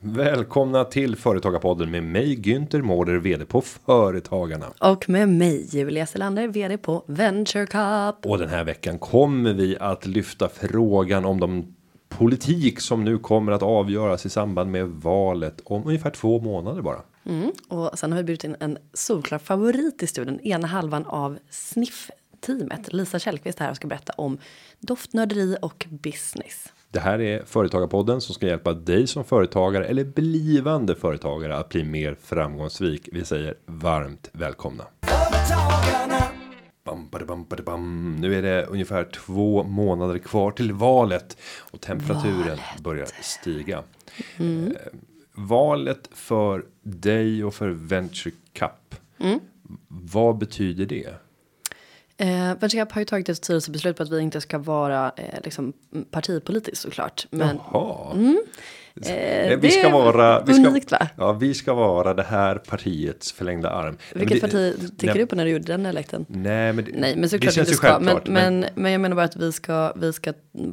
Välkomna till Företagarpodden med mig Günther Mårder, vd på Företagarna. Och med mig Julia Selander, vd på Venture Cup. Och den här veckan kommer vi att lyfta frågan om de politik som nu kommer att avgöras i samband med valet om ungefär två månader bara. Mm. Och sen har vi bjudit in en solklar favorit i studion, ena halvan av Sniff teamet. Lisa Källqvist här och ska berätta om doftnörderi och business. Det här är Företagarpodden som ska hjälpa dig som företagare eller blivande företagare att bli mer framgångsrik. Vi säger varmt välkomna. Bam, bam, bam. Nu är det ungefär två månader kvar till valet och temperaturen börjar stiga. Eh, valet för dig och för Venture Cup. Vad betyder det? Eh, Cup har ju tagit ett styrelsebeslut på att vi inte ska vara eh, liksom, partipolitiskt såklart. Men Jaha. eh, vi det ska vara. Vi ska, unikt va? Ja, vi ska vara det här partiets förlängda arm. Nej, Vilket det- parti tycker du på när du gjorde den elekten? Nej, men det, Nej, men det såklart känns inte ju ska. Men, självklart. men, men, jag menar bara att vi ska, vi ska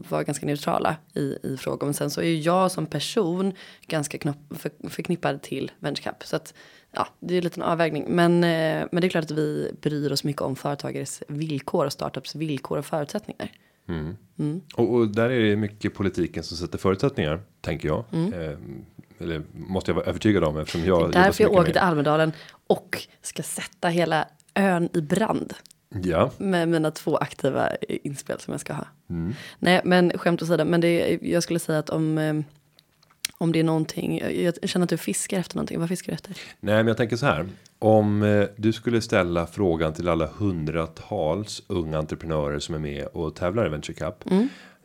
vara ganska neutrala i, i frågan. Men sen så är ju jag som person ganska knopp, för, förknippad till Cup. Så att ja, det är en liten avvägning. Men, eh, men det är klart att vi bryr oss mycket om företagares villkor och startups villkor och förutsättningar. Och, och där är det mycket politiken som sätter förutsättningar, tänker jag. Eh, eller måste jag vara övertygad om eftersom jag jobbar så Därför jag åker med- till Almedalen och ska sätta hela ön i brand. Ja, Med mina två aktiva inspel som jag ska ha. Nej, men skämt åsido. Men det, jag skulle säga att om, eh, om det är någonting. Jag känner att du fiskar efter någonting. Vad fiskar du efter? nej, men jag tänker så här. Om eh, du skulle ställa frågan till alla hundratals unga entreprenörer som är med och tävlar i Venture Cup.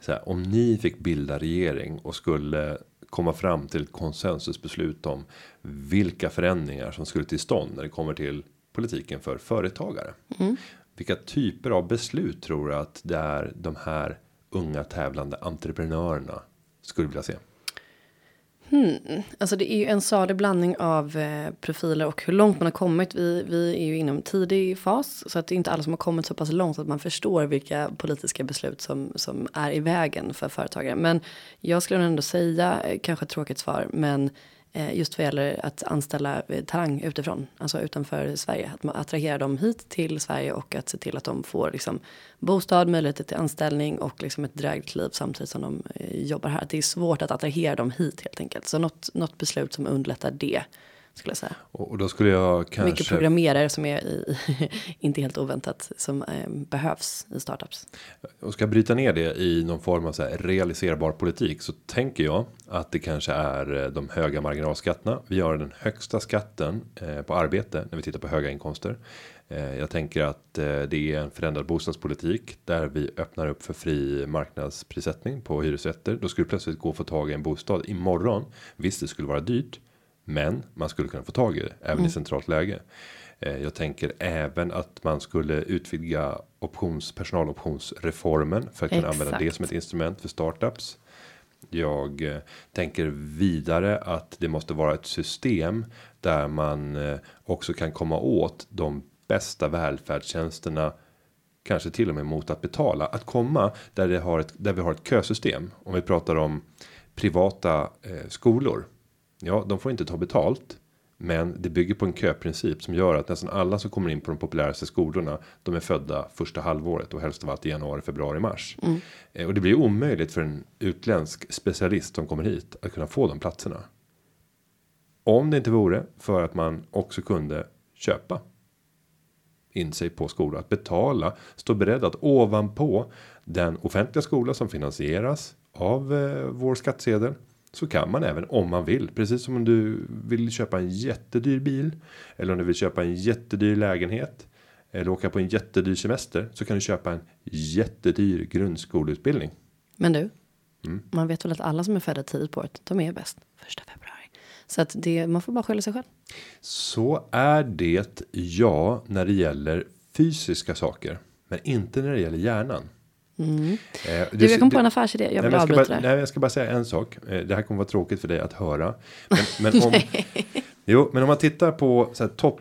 Så här, om ni fick bilda regering och skulle komma fram till ett konsensusbeslut om vilka förändringar som skulle till stånd när det kommer till politiken för företagare. Vilka typer av beslut tror du att det är de här unga tävlande entreprenörerna skulle vilja se? Hmm. Alltså det är ju en salig blandning av eh, profiler och hur långt man har kommit. Vi, vi är ju inom tidig fas. Så att det är inte alla som har kommit så pass långt att man förstår vilka politiska beslut som, som är i vägen för företagare. Men jag skulle ändå säga, eh, kanske ett tråkigt svar, men eh, Eh, just vad gäller att anställa eh, talang utifrån, alltså utanför Sverige. Att man attraherar dem hit till Sverige och att se till att de får liksom, bostad, möjligheter till anställning och liksom ett drägligt liv samtidigt som de eh, jobbar här. Det är svårt att attrahera dem hit helt enkelt. Så något, något beslut som underlättar det skulle jag säga. Och, och då skulle jag kanske. Mycket programmerare som är i, inte helt oväntat som eh, behövs i startups. och ska bryta ner det i någon form av så här realiserbar politik så tänker jag att det kanske är eh, de höga marginalskatterna. Vi har den högsta skatten eh, på arbete när vi tittar på höga inkomster. Eh, jag tänker att eh, det är en förändrad bostadspolitik där vi öppnar upp för fri marknadsprissättning på hyresrätter. Då skulle plötsligt gå att få tag i en bostad imorgon. Visst, det skulle vara dyrt, men man skulle kunna få tag i det även i centralt läge. Eh, Jag tänker även att man skulle utvidga options personaloptionsreformen för att kunna använda det Exakt. som ett instrument för startups. Jag eh, tänker vidare att det måste vara ett system där man eh, också kan komma åt de bästa välfärdstjänsterna kanske till och med mot att betala att komma där det har ett där vi har ett kösystem om vi pratar om privata eh, skolor. Ja, de får inte ta betalt, men det bygger på en köprincip som gör att nästan alla som kommer in på de populäraste skolorna. De är födda första halvåret och helst av allt i januari, februari, mars. Eh, och det blir omöjligt för en utländsk specialist som kommer hit att kunna få de platserna. Om det inte vore för att man också kunde köpa in sig på skola att betala stå beredd att ovanpå den offentliga skola som finansieras av eh, vår skattsedel så kan man även om man vill precis som om du vill köpa en jättedyr bil eller om du vill köpa en jättedyr lägenhet eller åka på en jättedyr semester så kan du köpa en jättedyr grundskoleutbildning. Men du, Mm. man vet väl att alla som är födda tidigt på året, de är bäst första februari. Så att det, man får bara skylla sig själv. Så är det ja när det gäller fysiska saker, men inte när det gäller hjärnan. Eh, Du, jag kom på en affärsidé, jag Nej, vill ska avbryta bara, det. nej, jag ska bara säga en sak. Eh, Det här kommer vara tråkigt för dig att höra. Men, men om, Jo, men om man tittar på så här, topp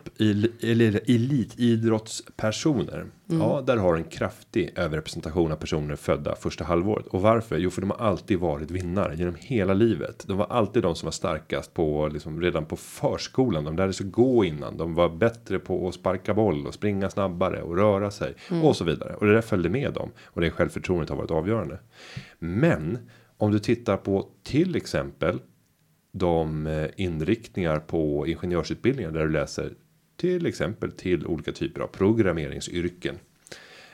eller elitidrottspersoner. Mm. Ja, där har en kraftig överrepresentation av personer födda första halvåret. Och varför? Jo, för de har alltid varit vinnare genom hela livet. De var alltid de som var starkast på liksom redan på förskolan. De lärde sig gå innan. De var bättre på att sparka boll och springa snabbare och röra sig mm. och så vidare. Och det där följde med dem och det självförtroendet har varit avgörande. Men om du tittar på till exempel de eh, inriktningar på ingenjörsutbildningar där du läser till exempel till olika typer av programmeringsyrken.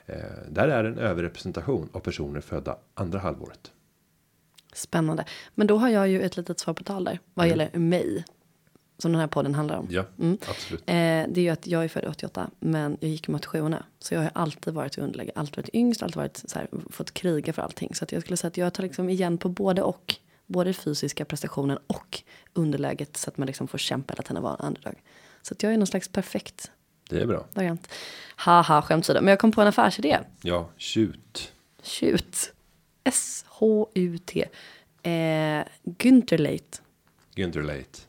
Eh, där är en överrepresentation av personer födda andra halvåret. Spännande, men då har jag ju ett litet svar på tal där vad mm. gäller mig. Som den här podden handlar om. Ja, mm. absolut. Eh, det är ju att jag är född 88, men jag gick mot sjuorna. Så jag har alltid varit i underläge, alltid varit yngst, alltid varit så här, fått kriga för allting. Så att jag skulle säga att jag tar liksom igen på både och både fysiska prestationen och underläget så att man liksom får kämpa hela tiden och vara en underdog. Så att jag är någon slags perfekt. Det är bra. Variant. Haha, skämt. Men jag kom på en affärsidé. Ja, shoot. Shoot. S-H-U-T. Eh, Güntherlate. Güntherlate.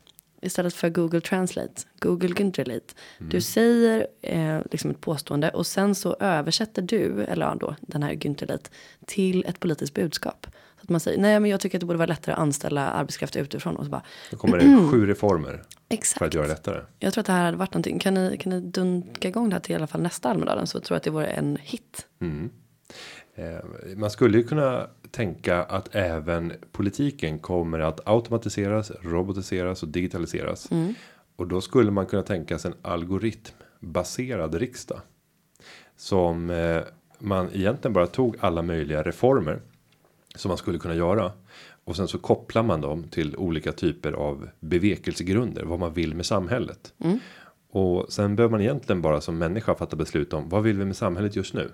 Istället för Google Translate. Google Güntherlate. Mm. Du säger eh, liksom ett påstående och sen så översätter du, eller ja då, den här Güntherlate, till ett politiskt budskap man säger nej men jag tycker att det borde vara lättare att anställa arbetskraft utifrån. Och så bara, Då kommer det sju reformer. Exakt. För att göra det lättare. Jag tror att det här hade varit någonting. Kan ni, kan ni dunka igång det här till i alla fall nästa Almedalen så tror jag att det vore en hit. Mm. Eh, man skulle ju kunna tänka att även politiken kommer att automatiseras, robotiseras och digitaliseras. Mm. Och då skulle man kunna tänka sig en algoritmbaserad riksdag. Som eh, man egentligen bara tog alla möjliga reformer som man skulle kunna göra och sen så kopplar man dem till olika typer av bevekelsegrunder vad man vill med samhället. Mm. Och sen behöver man egentligen bara som människa fatta beslut om vad vill vi med samhället just nu?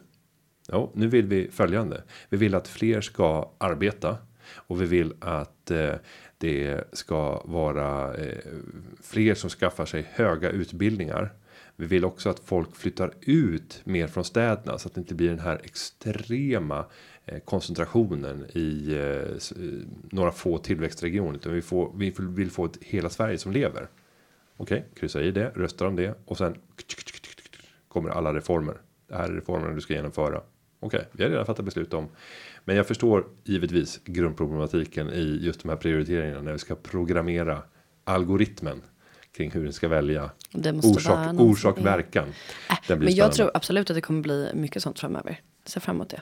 Ja, nu vill vi följande. Vi vill att fler ska arbeta och vi vill att eh, det ska vara eh, fler som skaffar sig höga utbildningar. Vi vill också att folk flyttar ut mer från städerna så att det inte blir den här extrema koncentrationen i eh, några få tillväxtregioner utan vi får vi vill få ett hela Sverige som lever. Okej, okay, kryssa i det, rösta om det och sen kommer alla reformer. Det här är reformerna du ska genomföra. Okej, okay, vi har redan fattat beslut om. Men jag förstår givetvis grundproblematiken i just de här prioriteringarna när vi ska programmera algoritmen kring hur den ska välja orsak, orsak verkan. Äh, men jag tror absolut att det kommer bli mycket sånt framöver. Ser fram emot det.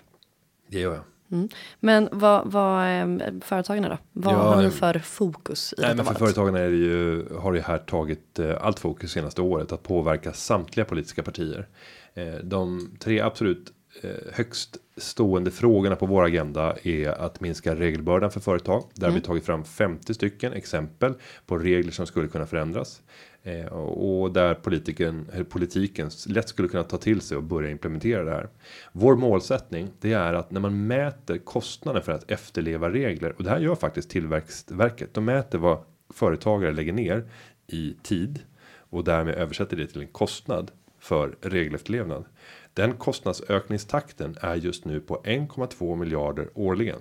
Det gör jag. Mm. Men vad, vad är företagen då? Vad ja, har ni för fokus? I nej, men för företagen är det ju har det här tagit eh, allt fokus senaste året att påverka samtliga politiska partier. Eh, de tre absolut eh, högst stående frågorna på vår agenda är att minska regelbördan för företag. Där mm. vi tagit fram 50 stycken exempel på regler som skulle kunna förändras. Eh, och där politiken, politiken lätt skulle kunna ta till sig och börja implementera det här. Vår målsättning det är att när man mäter kostnaden för att efterleva regler och det här gör faktiskt tillväxtverket. De mäter vad företagare lägger ner i tid och därmed översätter det till en kostnad för regelefterlevnad. Den kostnadsökningstakten är just nu på 1,2 miljarder årligen.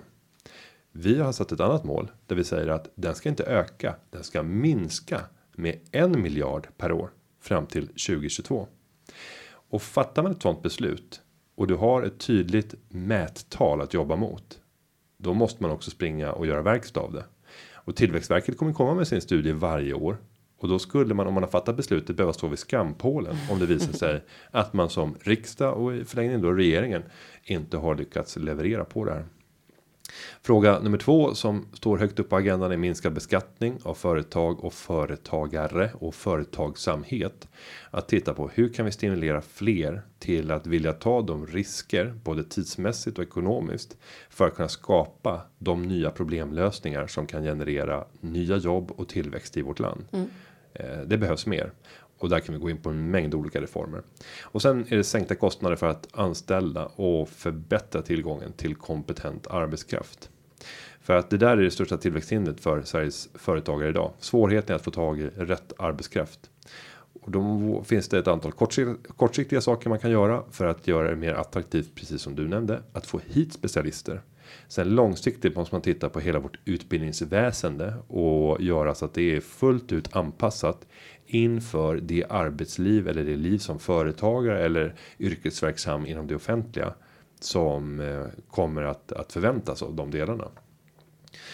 Vi har satt ett annat mål där vi säger att den ska inte öka, den ska minska med en miljard per år fram till 2022. Och fattar man ett sånt beslut och du har ett tydligt mättal att jobba mot. Då måste man också springa och göra verkstad av det. Och Tillväxtverket kommer komma med sin studie varje år. Och då skulle man om man har fattat beslutet behöva stå vid skampålen om det visar sig att man som riksdag och i förlängningen då regeringen inte har lyckats leverera på det här. Fråga nummer två som står högt upp på agendan är minskad beskattning av företag och företagare och företagsamhet. Att titta på hur kan vi stimulera fler till att vilja ta de risker både tidsmässigt och ekonomiskt för att kunna skapa de nya problemlösningar som kan generera nya jobb och tillväxt i vårt land. Mm. Eh, det behövs mer och där kan vi gå in på en mängd olika reformer. Och sen är det sänkta kostnader för att anställa och förbättra tillgången till kompetent arbetskraft. För att det där är det största tillväxthindret för Sveriges företagare idag. Svårigheten att få tag i rätt arbetskraft. Och då finns det ett antal kortsiktiga saker man kan göra för att göra det mer attraktivt, precis som du nämnde, att få hit specialister. Sen långsiktigt måste man titta på hela vårt utbildningsväsende och göra så att det är fullt ut anpassat inför det arbetsliv eller det liv som företagare eller yrkesverksam inom det offentliga som eh, kommer att, att förväntas av de delarna.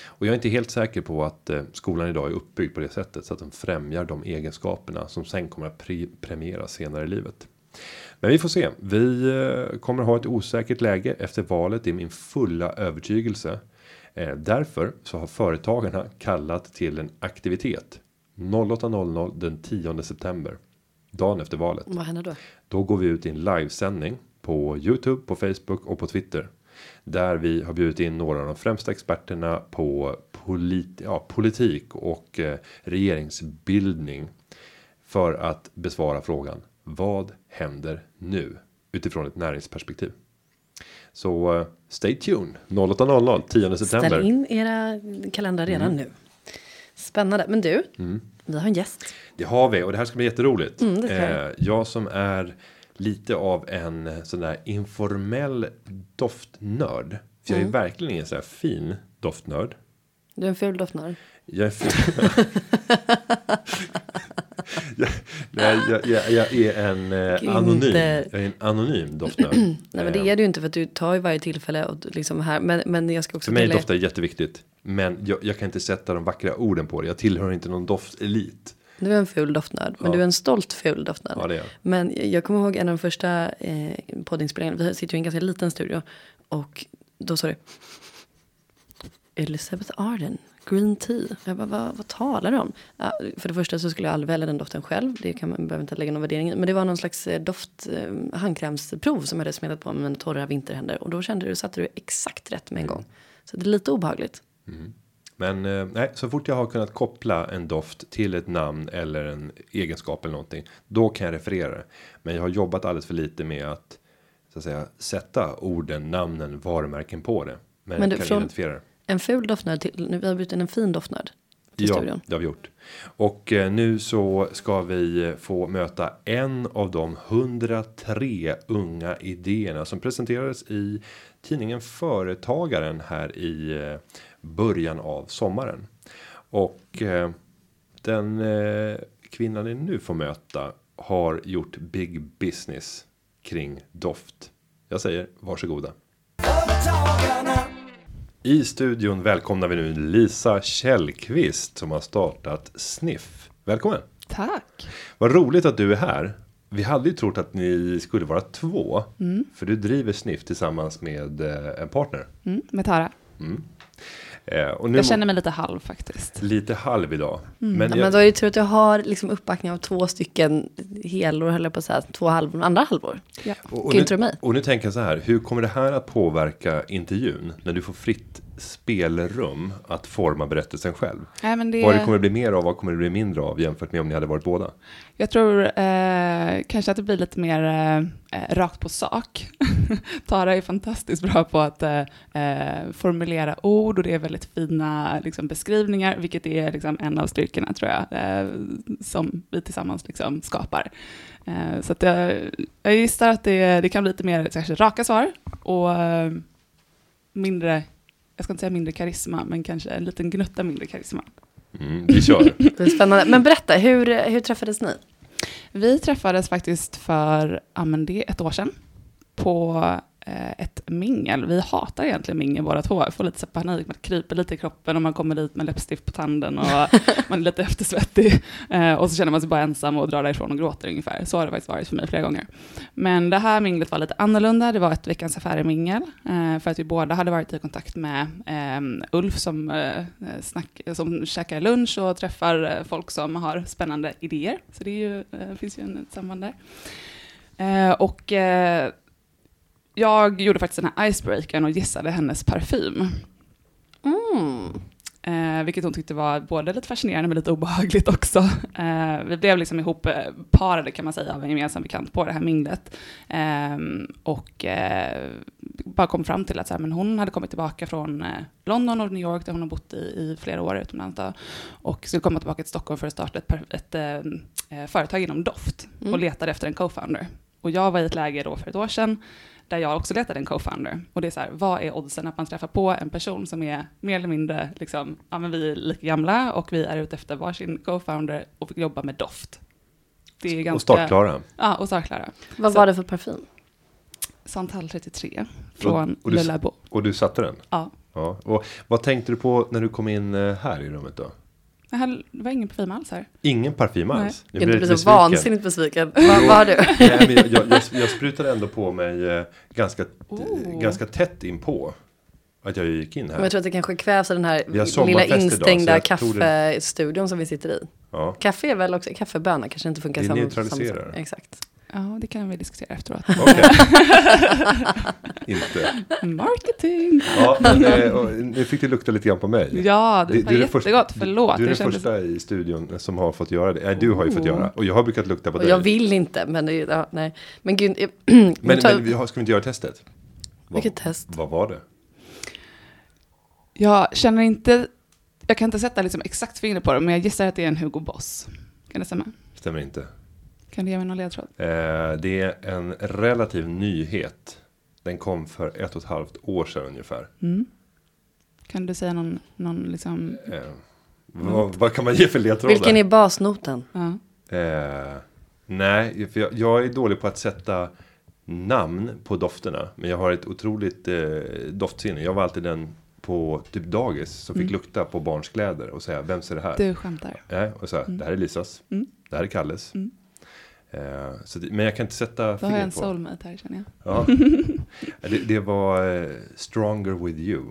Och jag är inte helt säker på att eh, skolan idag är uppbyggd på det sättet så att den främjar de egenskaperna som sen kommer att pre premieras senare i livet. Men vi får se. Vi eh, kommer ha ett osäkert läge efter valet. Det är min fulla övertygelse. Därför så har företagarna kallat till en aktivitet 08.00 den 10 september. Dagen efter valet. Vad händer då? Då går vi ut i en livesändning på Youtube, på Facebook och på Twitter. Där vi har bjudit in några av de främsta experterna på polit ja, politik och eh, regeringsbildning. För att besvara frågan. Vad händer nu? Utifrån ett näringsperspektiv. Så eh, stay tuned 08.00 10 september. Ställ in era kalendrar redan Mm. nu. Spännande. Men du, vi har en gäst. Det har vi och det här ska bli jätteroligt. Mm, eh, jag som är lite av en sån där informell doftnörd. För jag är Mm. verkligen ingen så här fin doftnörd. Du är en ful doftnörd. Jag är fin. jag, jag, jag, jag är en eh, anonym. inte. Jag är en anonym doftnörd. Nej men det Eh, är du ju inte för att du tar ju varje tillfälle och liksom här. Men, men jag ska också För mig tillägga- doftar det jätteviktigt. Men jag, jag kan inte sätta de vackra orden på det. Jag tillhör inte någon doftelit. Du är en ful doftnörd. Men Ja. du är en stolt ful doftnörd. Ja, det är. Men jag kommer ihåg en av de första eh, poddinspelningarna. Vi sitter ju i en ganska liten studio. Och då sa det. Elizabeth Arden, green tea. Jag bara, vad, vad talar du om? Ja, för det första så skulle jag aldrig välja den doften själv. Det kan man behöver inte lägga någon värdering i. Men det var någon slags eh, doft, eh, handkrämsprov som jag hade smetat på med mina torra vinterhänder. Och då kände du, satte du exakt rätt med en gång. Så det är lite obehagligt. Men eh, nej, så fort jag har kunnat koppla en doft till ett namn eller en egenskap eller någonting. Då kan jag referera det. Men jag har jobbat alldeles för lite med att så att säga sätta orden, namnen, varumärken på det. Men, Men jag du, kan från- identifiera det. En ful doftnörd till, nu vi har bytt in en fin doftnörd. Till Ja, studion. det har vi gjort. Och eh, nu så ska vi få möta en av de 103 unga idéerna som presenterades i tidningen Företagaren här i eh, början av sommaren. Och eh, den eh, kvinnan ni nu får möta har gjort big business kring doft. Jag säger varsågoda. I studion välkomnar vi nu Lisa Källqvist som har startat Sniff. Välkommen! Tack. Vad roligt att du är här. Vi hade ju trott att ni skulle vara två. För du driver Sniff tillsammans med eh, en partner. Mm, med Tara. Eh, och nu Jag känner mig lite halv faktiskt. lite halv idag. Men, Ja, jag, men då är det tur att jag har liksom uppbackning av två stycken helor, höll jag på att säga, två halvor, andra halvor. Ja. och, och, nu, och nu tänker jag så här. Hur kommer det här att påverka intervjun? När du får fritt spelrum att forma berättelsen själv. Men det, Vad det kommer bli mer av, vad kommer det bli mindre av jämfört med om ni hade varit båda? Jag tror eh, kanske att det blir lite mer eh, rakt på sak. Tara är fantastiskt bra på att eh, eh, formulera ord och det är väldigt fina liksom, beskrivningar, vilket är liksom, en av styrkorna tror jag, eh, som vi tillsammans liksom, skapar. Eh, så att jag, jag gissar att det, det kan bli lite mer kanske, raka svar och mindre, jag ska inte säga mindre karisma, men kanske en liten gnutta mindre karisma. Mm, vi kör. Det är spännande. Men berätta, hur, hur träffades ni? Vi träffades faktiskt för ja, men det är ett år sedan på ett mingel. Vi hatar egentligen mingel båda två. Jag får lite panik, man kryper lite i kroppen och man kommer dit med läppstift på tanden och man är lite eftersvettig. Eh, och så känner man sig bara ensam och drar därifrån och gråter ungefär. Så har det faktiskt varit för mig flera gånger. Men det här minglet var lite annorlunda. Det var ett Veckans Affärer-mingel. Eh, för att vi båda hade varit i kontakt med eh, Ulf som, eh, snack, som käkar lunch och träffar eh, folk som har spännande idéer. Så det ju, eh, finns ju en, ett samband där. Eh, och eh, jag gjorde faktiskt den här icebreakern och gissade hennes parfym. Mm. Eh, vilket hon tyckte var både lite fascinerande men lite obehagligt också. Eh, vi blev liksom ihop eh, parade kan man säga av en gemensam bekant på det här minglet. Eh, och bara kom fram till att så här, men hon hade kommit tillbaka från eh, London och New York där hon har bott i, i flera år utomlands. Då, och skulle komma tillbaka till Stockholm för att starta ett, ett eh, företag inom doft Mm. och letade efter en co-founder. Och jag var i ett läge då för ett år sedan där jag också letade en co-founder. Och det är så här, vad är oddsen att man träffar på en person som är mer eller mindre, liksom, ja men vi är lika gamla och vi är ute efter varsin co-founder och vill jobba med doft. Det är ganska, Och startklara. Ja, och startklara. Vad Så- var det för parfym? Santal 33 från och du- Le Labo. Och du satte den? Ja. Ja. Och vad tänkte du på när du kom in eh, här i rummet då? Det, här, det var ingen parfym alls här. Ingen parfym alls? Nu Jag blir så besviken. vansinnigt besviken. vad, har du? Nej, men jag, jag, jag, sprutade ändå på mig eh, ganska, Oh. ganska tätt inpå. Att jag gick in Men här. jag tror att det kanske kvävs av den här lilla idag, instängda det- kaffestudion som vi sitter i. Ja. Kaffe är väl också, kaffebönor kanske inte funkar Det samma neutraliserar. samma. Exakt. Ja, det kan vi diskutera efteråt. Okej. Inte. Marketing! Ja, men nu fick det lukta lite grann på mig. Ja, det, var du jättegott. Förlåt. Du är den kändes- första i studion som har fått göra det. Nej, du har ju fått göra. Och jag har brukat lukta på Och dig. jag vill inte, men det ja, nej. Men gud, jag, Men, men, ta, men vi har, ska vi inte göra testet? Vad, Vilket test? Vad var det? Jag känner inte... Jag kan inte sätta liksom exakt fingret på det, men jag gissar att det är en Hugo Boss. Kan det stämma? Stämmer inte. Kan du ge mig någon ledtråd? Eh, det är en relativ nyhet. Den kom för ett och ett halvt år sedan ungefär. Mm. Kan du säga någon, någon liksom... Eh, vad, vad kan man ge för ledtrådar? vilken är basnoten? Ja. Eh, nej, för jag, jag är dålig på att sätta namn på dofterna. Men jag har ett otroligt eh, doftsinne. Jag var alltid den på typ dagis som fick Mm. lukta på barns kläder och säga vems är det här? Du skämtar. Nej, och säga det här är Lisas. Mm. Det här är Kalles. Mm. Eh, så det, men jag kan inte sätta Då har jag en fingret på. soulmate här känner jag. Ja. det, det var eh, Stronger with you.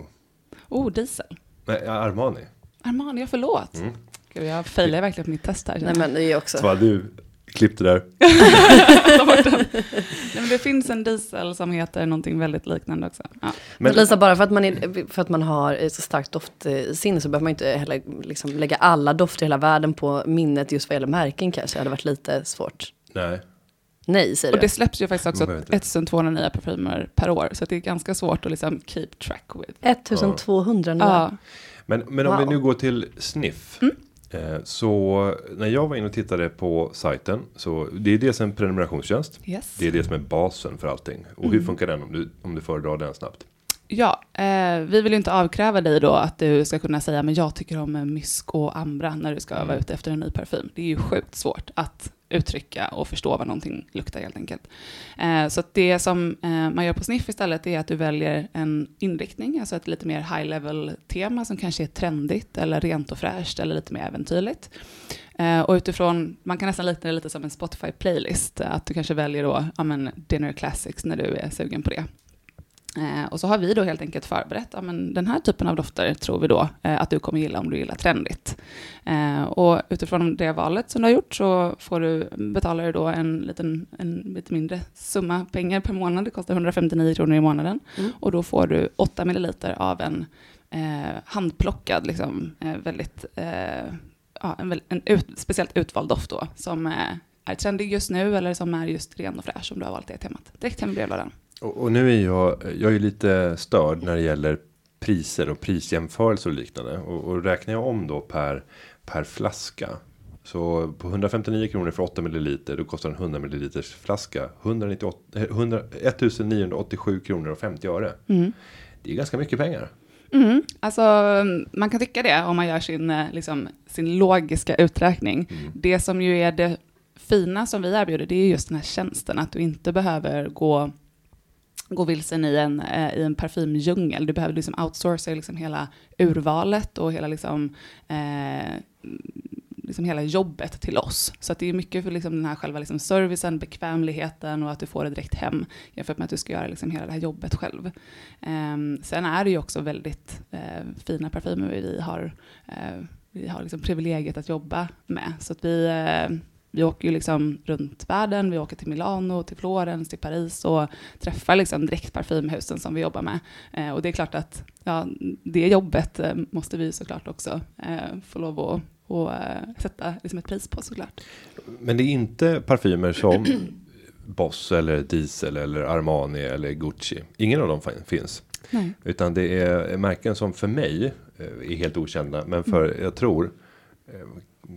Oh, diesel. Nej, Armani. Armani, ja förlåt. Mm. Gud, jag failar verkligen på mitt test här. Nej men det är också. Så du klippte där. Nej, men det finns en diesel som heter någonting väldigt liknande också. Ja. Men Men, Lisa, bara för att man, är, för att man har ett så starkt doftsinne så behöver man inte heller liksom lägga alla dofter i hela världen på minnet just vad gäller märken kanske. Det hade varit lite svårt. Nej. Nej, säger Och du. det släpps ju faktiskt också behöver inte. 1200 nya parfymer per år. Så det är ganska svårt att liksom keep track with. 1200 nya. Ja, Men, men om Wow. vi nu går till Sniff. Mm. Eh, så när jag var inne och tittade på sajten. Så det är dels en prenumerationstjänst. yes. Det är det som är basen för allting. Och hur Mm. funkar den om du, om du föredrar den snabbt? Ja, eh, vi vill ju inte avkräva dig då att du ska kunna säga men jag tycker om mysk och ambra när du ska Mm. vara ute efter en ny parfym. Det är ju sjukt svårt att uttrycka och förstå vad någonting luktar helt enkelt. Eh, så att det som eh, man gör på Sniff istället är att du väljer en inriktning, alltså ett lite mer high level tema som kanske är trendigt eller rent och fräscht eller lite mer äventyrligt. Eh, och utifrån, man kan nästan likna det lite som en Spotify playlist, att du kanske väljer då, ja men dinner classics när du är sugen på det. Eh, och så har vi då helt enkelt förberett, ja, men den här typen av dofter tror vi då eh, att du kommer gilla om du gillar trendigt. Eh, och utifrån det valet som du har gjort så får du, betalar du då en, liten, en lite mindre summa pengar per månad, det kostar 159 kronor i månaden. Mm. Och då får du 8 milliliter av en eh, handplockad, liksom, eh, väldigt, eh, ja, en, en ut, speciellt utvald doft då, som är trendig just nu eller som är just ren och fräsch om du har valt det temat. Direkt hem i brevlådan. Och, och nu är jag, jag är lite störd när det gäller priser och prisjämförelser och liknande. Och, och räknar jag om då per, per flaska. Så på 159 kronor för 8 milliliter då kostar en 100 milliliters flaska 198, eh, 100, 1987 kronor och 50 öre. Mm. Det är ganska mycket pengar. Mm. Alltså, man kan tycka det om man gör sin, eh, liksom, sin logiska uträkning. Mm. Det som ju är det fina som vi erbjuder, det är just den här tjänsten, att du inte behöver gå, gå vilsen i en, eh, i en parfymdjungel. Du behöver liksom outsourca liksom hela urvalet och hela, liksom, eh, liksom hela jobbet till oss. Så att det är mycket för liksom den här själva liksom servicen, bekvämligheten och att du får det direkt hem jämfört med att du ska göra liksom hela det här jobbet själv. Eh, sen är det ju också väldigt eh, fina parfymer vi har, eh, vi har liksom privilegiet att jobba med. Så att vi, eh, vi åker ju liksom runt världen, vi åker till Milano, till Florens, till Paris och träffar liksom direkt parfymhusen som vi jobbar med. Eh, och det är klart att ja, det jobbet eh, måste vi såklart också eh, få lov att och, eh, sätta liksom ett pris på såklart. Men det är inte parfymer som Boss eller Diesel eller Armani eller Gucci. Ingen av dem fin- finns. Nej. Utan det är märken som för mig eh, är helt okända. Men för, jag tror,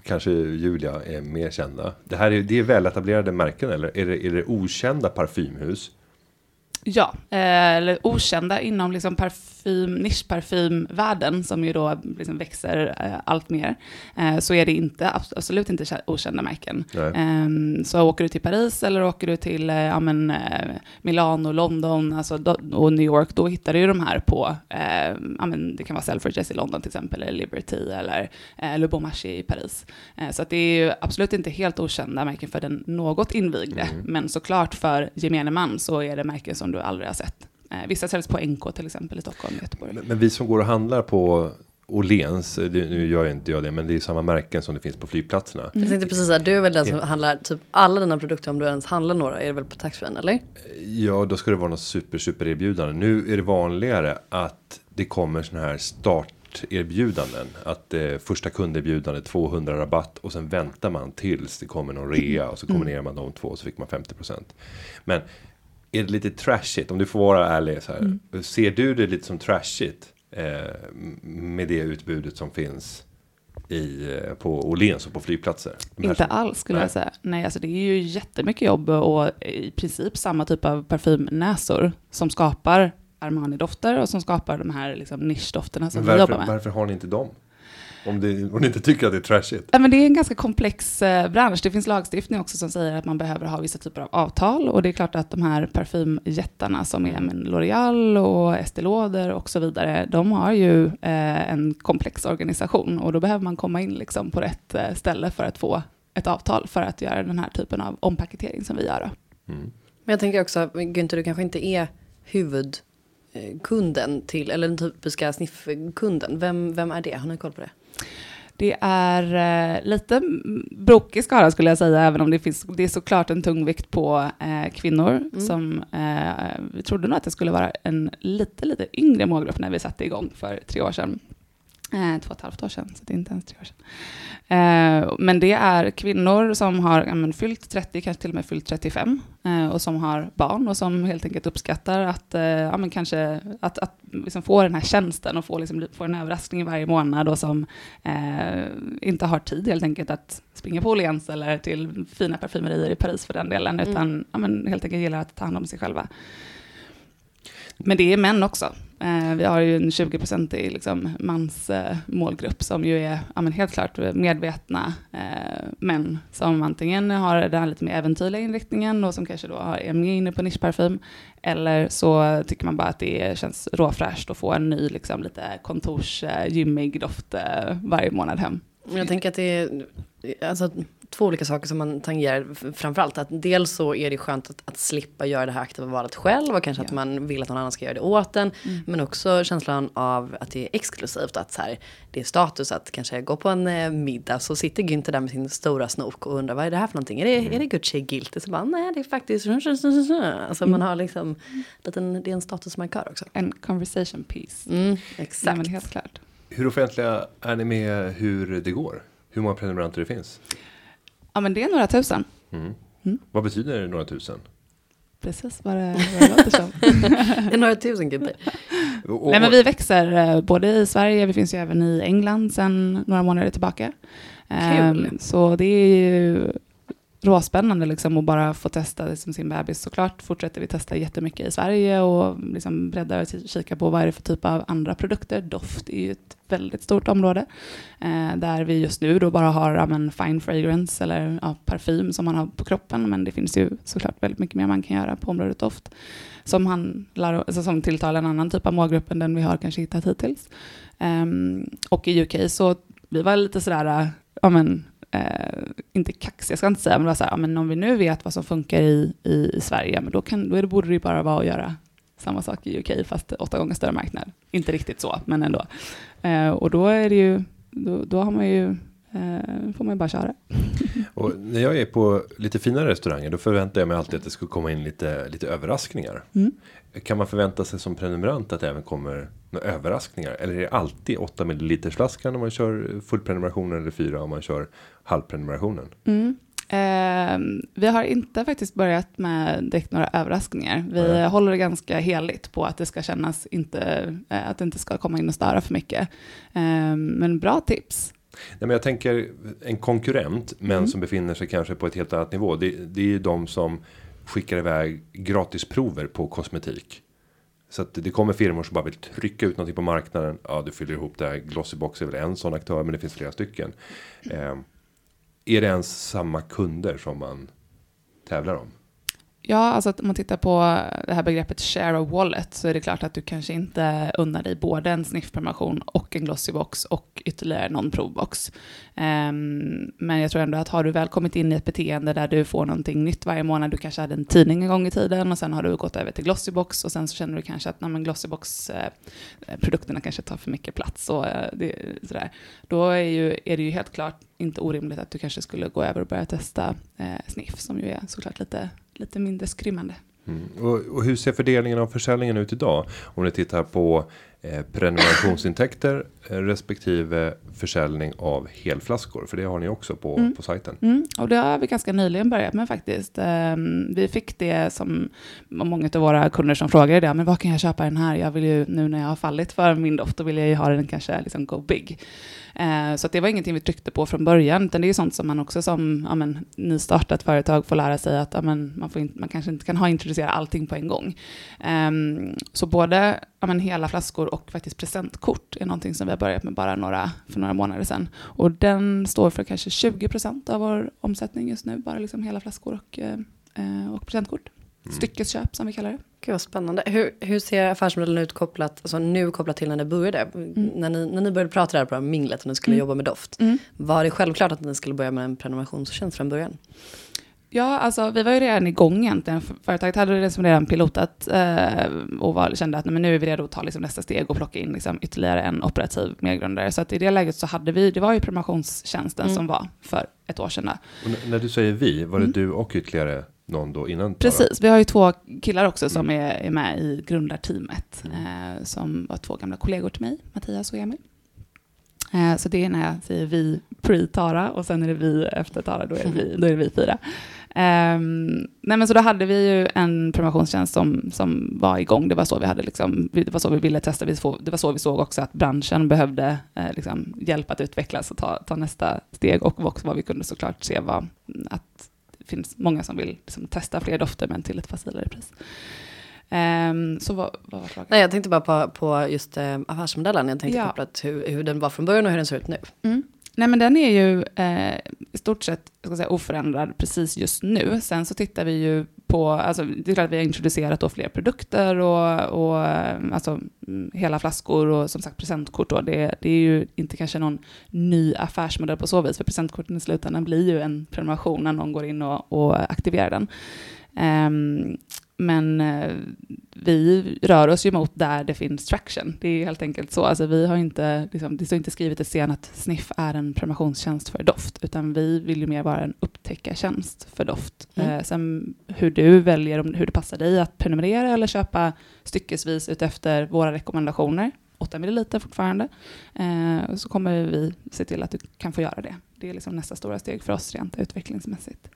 kanske Julia är mer kända. Det här är, det är väletablerade märken eller är det, är det okända parfymhus? Ja, eh, eller okända inom liksom parf parfym, nischparfymvärlden som ju då liksom växer eh, allt mer, eh, så är det inte, absolut inte kä- okända märken. Eh, så åker du till Paris eller åker du till eh, ja, men, eh, Milano, London alltså, då, och New York, då hittar du ju de här på, eh, ja, men, det kan vara Selfridges i London till exempel, eller Liberty eller eh, Le Bon Marché i Paris. Så att det är ju absolut inte helt okända märken för den något invigde, Mm. men såklart för gemene man så är det märken som du aldrig har sett. Eh, vissa säljs på NK till exempel i Stockholm och Göteborg. Men, men vi som går och handlar på Åhléns, det- nu gör jag inte jag det, men det är samma märken som det finns på flygplatserna. Jag tänkte precis säga, du är väl den som handlar typ alla dina produkter om du ens handlar några är det väl på taxfree eller? Ja, då ska det vara något super, super erbjudande. Nu är det vanligare att det kommer såna här starterbjudanden. Att eh, första kunderbjudande 200 rabatt och sen väntar man tills det kommer någon rea och så kombinerar man de två och så fick man 50%. Men är det lite trashigt, om du får vara ärlig så här. Ser du det lite som trashigt eh, med det utbudet som finns i, eh, på Åhléns och på flygplatser? Inte alls skulle Nej. jag säga. Nej, alltså det är ju jättemycket jobb och i princip samma typ av parfymnäsor som skapar Armani-dofter och som skapar de här liksom nischdofterna som Men vi varför, jobbar med. varför har ni inte dem? Om, det, om ni inte tycker att det är trashigt. Ja, men det är en ganska komplex eh, bransch. Det finns lagstiftning också som säger att man behöver ha vissa typer av avtal. Och det är klart att de här parfymjättarna som är men, L'Oreal och Estée Lauder och så vidare, de har ju eh, en komplex organisation. Och då behöver man komma in liksom på rätt eh, ställe för att få ett avtal för att göra den här typen av ompaketering som vi gör. Mm. Men jag tänker också, Günther, du kanske inte är huvudkunden till, eller den typiska sniffkunden. Vem, vem är det? Har ni koll på det? Det är eh, lite mm, brokig skara skulle jag säga, även om det, finns, det är såklart en tungvikt på eh, kvinnor. Som, eh, vi trodde nog att det skulle vara en lite, lite yngre målgrupp när vi satte igång för tre år sedan. Eh, två och ett halvt år sedan, så det är inte ens tre år sedan. Eh, men det är kvinnor som har ja, men, fyllt 30, kanske till och med fyllt 35, eh, och som har barn och som helt enkelt uppskattar att, eh, ja, men kanske, att, att liksom få den här tjänsten och få, liksom, få en överraskning varje månad och som eh, inte har tid helt enkelt att springa på Åhléns eller till fina parfymerier i Paris för den delen, Mm. utan ja, men, helt enkelt gillar att ta hand om sig själva. Men det är män också. Eh, vi har ju en 20-procentig liksom, mans eh, målgrupp som ju är ja, men helt klart medvetna eh, män som antingen har den här lite mer äventyrliga inriktningen och som kanske då är mer inne på nischparfym eller så tycker man bara att det känns råfräscht att få en ny liksom, lite kontorsgymmig eh, doft eh, varje månad hem. Jag tänker att det är alltså, två olika saker som man tangerar framförallt. Att dels så är det skönt att, att slippa göra det här aktiva valet själv och kanske att Ja. man vill att någon annan ska göra det åt en. Men också känslan av att det är exklusivt, att så här, det är status att kanske gå på en eh, middag så sitter Günther där med sin stora snok och undrar vad är det här för någonting? Är det, är det Gucci Guilty? Så bara nej det är faktiskt, alltså man har liksom, liten, det är en statusmarkör också. En conversation piece. Mm, Nej, exakt. men helt klart. Hur offentliga är ni med hur det går? Hur många prenumeranter det finns? Ja, men det är några tusen. Mm. Mm. Vad betyder några tusen? Precis vad det, vad det låter som. Det är några tusen. Och, Nej, men vi växer eh, både i Sverige, vi finns ju även i England sedan några månader tillbaka. Kul. Ehm, Så det är ju råspännande liksom att bara få testa liksom sin bebis. Såklart fortsätter vi testa jättemycket i Sverige och liksom breddar och kika på vad är det för typ av andra produkter. Doft är ju ett väldigt stort område. Eh, där vi just nu då bara har ja, men fine fragrance eller ja, parfym som man har på kroppen. Men det finns ju såklart väldigt mycket mer man kan göra på området doft. Som, handlar, alltså som tilltalar en annan typ av målgrupp än den vi har kanske hittat hittills. Ehm, och i UK så vi var lite sådär, ja men, eh, inte kaxiga ska inte säga, men det var så här, ja, men om vi nu vet vad som funkar i, i, i Sverige, men då, kan, då är det, borde det ju bara vara att göra samma sak i UK, fast åtta gånger större marknad. Inte riktigt så, men ändå. Eh, och då är det ju, då, då har man ju, eh, får man ju bara köra. och när jag är på lite finare restauranger då förväntar jag mig alltid att det ska komma in lite, lite överraskningar. Mm. Kan man förvänta sig som prenumerant att det även kommer några överraskningar? Eller är det alltid 8 ml flaskan om man kör fullprenumerationen eller 4 om man kör halvprenumerationen? Mm. Eh, vi har inte faktiskt börjat med direkt några överraskningar. Vi Nej. håller ganska heligt på att det ska kännas inte, eh, att det inte ska komma in och störa för mycket. Eh, men bra tips. Nej, men jag tänker en konkurrent men Mm. som befinner sig kanske på ett helt annat nivå. Det, det är ju de som skickar iväg gratisprover på kosmetik. Så att det kommer firmor som bara vill trycka ut någonting på marknaden. Ja, du fyller ihop det här. Glossybox är väl en sån aktör, men det finns flera stycken. Eh, är det ens samma kunder som man tävlar om? Ja, alltså om man tittar på det här begreppet share of wallet så är det klart att du kanske inte unnar dig både en sniff-prenumeration och en glossybox och ytterligare någon provbox. Um, men jag tror ändå att har du väl kommit in i ett beteende där du får någonting nytt varje månad, du kanske hade en tidning en gång i tiden och sen har du gått över till glossybox och sen så känner du kanske att glossybox-produkterna eh, kanske tar för mycket plats och eh, det, sådär. Då är, ju, är det ju helt klart inte orimligt att du kanske skulle gå över och börja testa eh, sniff som ju är såklart lite lite mindre skrymmande. Mm. Och, och, hur ser fördelningen av försäljningen ut idag? Om ni tittar på eh, prenumerationsintäkter eh, respektive försäljning av helflaskor. För det har ni också på, mm. på sajten. Mm. Och det har vi ganska nyligen börjat med faktiskt. Eh, vi fick det som många av våra kunder som frågade det. Men vad kan jag köpa den här? Jag vill ju nu när jag har fallit för min doft, då vill jag ju ha den kanske liksom go big. Eh, så det var ingenting vi tryckte på från början, utan det är sånt som man också som ja, men, nystartat företag får lära sig att ja, men, man, får in, man kanske inte kan ha introducera allting på en gång. Eh, så både ja, men, hela flaskor och faktiskt presentkort är någonting som vi har börjat med bara några, för några månader sedan. Och den står för kanske 20 procent av vår omsättning just nu, bara liksom hela flaskor och, eh, och presentkort. Mm. Styckesköp som vi kallar det. Gud vad spännande. Hur, hur ser affärsmodellen ut kopplat, alltså nu kopplat till när det började? Mm. När, ni, när ni började prata där på minglet och ni skulle mm. jobba med doft. Mm. Var det självklart att ni skulle börja med en prenumerationstjänst från början? Ja, alltså vi var ju redan igång egentligen. Företaget hade liksom redan pilotat eh, och var, kände att nej, men nu är vi redo att ta liksom, nästa steg och plocka in liksom, ytterligare en operativ medgrundare. Så att i det läget så hade vi, det var ju prenumerationstjänsten mm. som var för ett år sedan. Och när du säger vi, var det mm. du och ytterligare någon då innan? Precis, vi har ju två killar också som mm. är, är med i grundarteamet. Mm. Eh, som var två gamla kollegor till mig, Mattias och Emil. Eh, så det är när jag säger vi pre-Tara och sen är det vi efter Tara, då är det vi, då är det vi fyra. Um, nej men så då hade vi ju en promotionstjänst som, som var igång. Det var så vi hade liksom, det var så vi ville testa. Det var så vi såg också att branschen behövde eh, liksom, hjälp att utvecklas och ta, ta nästa steg. Och också vad vi kunde såklart se var att det finns många som vill liksom, testa fler dofter men till ett facilare pris. Um, så vad, vad var frågan? Nej, jag tänkte bara på, på just eh, affärsmodellen. Jag tänkte ja. kopplat hur, hur den var från början och hur den ser ut nu. Mm. Nej, men den är ju eh, i stort sett ska säga, oförändrad precis just nu. Sen så tittar vi ju på, alltså, det är klart att vi har introducerat då fler produkter och, och eh, alltså, mm, hela flaskor och som sagt presentkort. Då. Det, det är ju inte kanske någon ny affärsmodell på så vis, för presentkorten i slutändan blir ju en prenumeration när någon går in och, och aktiverar den. Um, men eh, vi rör oss ju mot där det finns traction. Det är helt enkelt så. Alltså vi har inte, liksom, det står inte skrivet i scen att Sniff är en prenumerationstjänst för doft, utan vi vill ju mer vara en upptäckartjänst för doft. Mm. Eh, sen hur du väljer, om, hur det passar dig att prenumerera eller köpa styckesvis utefter våra rekommendationer, 8 ml fortfarande, eh, så kommer vi se till att du kan få göra det. Det är liksom nästa stora steg för oss rent utvecklingsmässigt.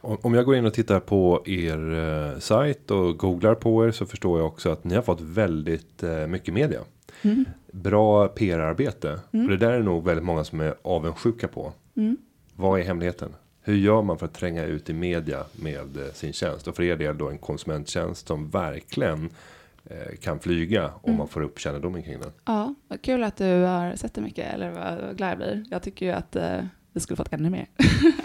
Om jag går in och tittar på er eh, sajt och googlar på er så förstår jag också att ni har fått väldigt eh, mycket media. Mm. Bra PR-arbete. Mm. Och det där är nog väldigt många som är avundsjuka på. Mm. Vad är hemligheten? Hur gör man för att tränga ut i media med eh, sin tjänst? Och för er del då en konsumenttjänst som verkligen eh, kan flyga om mm. man får upp kännedomen kring den. Ja, vad kul att du har sett det mycket, eller vad glad jag blir. Jag tycker ju att eh, vi skulle fått ännu mer.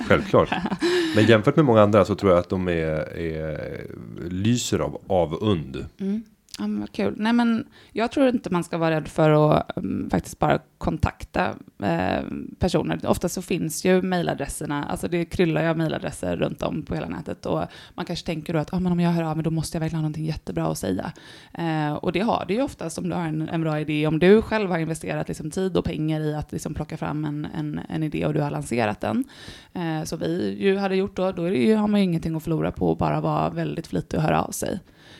Självklart. Men jämfört med många andra så tror jag att de är, är lyser av avund. Mm. Ja, men vad kul. Nej, men jag tror inte man ska vara rädd för att um, faktiskt bara kontakta eh, personer. Ofta så finns ju mejladresserna, alltså det kryllar ju av mejladresser runt om på hela nätet och man kanske tänker då att ah, men om jag hör av mig då måste jag verkligen ha någonting jättebra att säga. Eh, och det har du ju oftast om du har en, en bra idé. Om du själv har investerat liksom, tid och pengar i att liksom, plocka fram en, en, en idé och du har lanserat den, eh, så vi ju hade gjort då, då är det ju, har man ju ingenting att förlora på att bara vara väldigt flitig och höra av sig.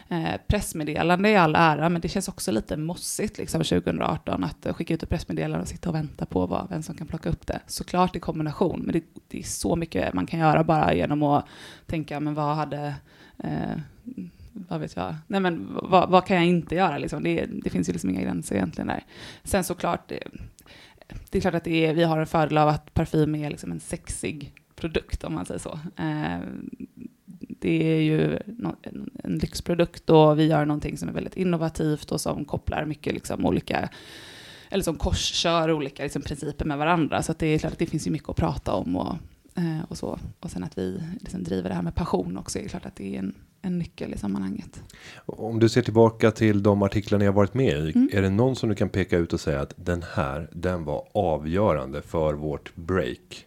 Eh, pressmeddelande i all ära, men det känns också lite mossigt liksom 2018 att skicka ut ett pressmeddelande och sitta och vänta på vad, vem som kan plocka upp det. Såklart i kombination, men det, det är så mycket man kan göra bara genom att tänka, men vad hade eh, vad vet jag, nej men vad, vad kan jag inte göra liksom? Det, det, finns ju liksom inga gränser egentligen där. Sen såklart, det, det är klart att det är, vi har en fördel av att parfym är liksom en sexig produkt om man säger så. Eh, det är ju en lyxprodukt och vi gör någonting som är väldigt innovativt och som kopplar mycket liksom olika eller som korskör olika liksom, principer med varandra. Så det är klart att det finns ju mycket att prata om och, eh, och så. Och sen att vi liksom driver det här med passion också, är det klart att det är en, en nyckel i sammanhanget. Om du ser tillbaka till de artiklar ni har varit med i. Mm. Är det någon som du kan peka ut och säga att den här, den var avgörande för vårt break?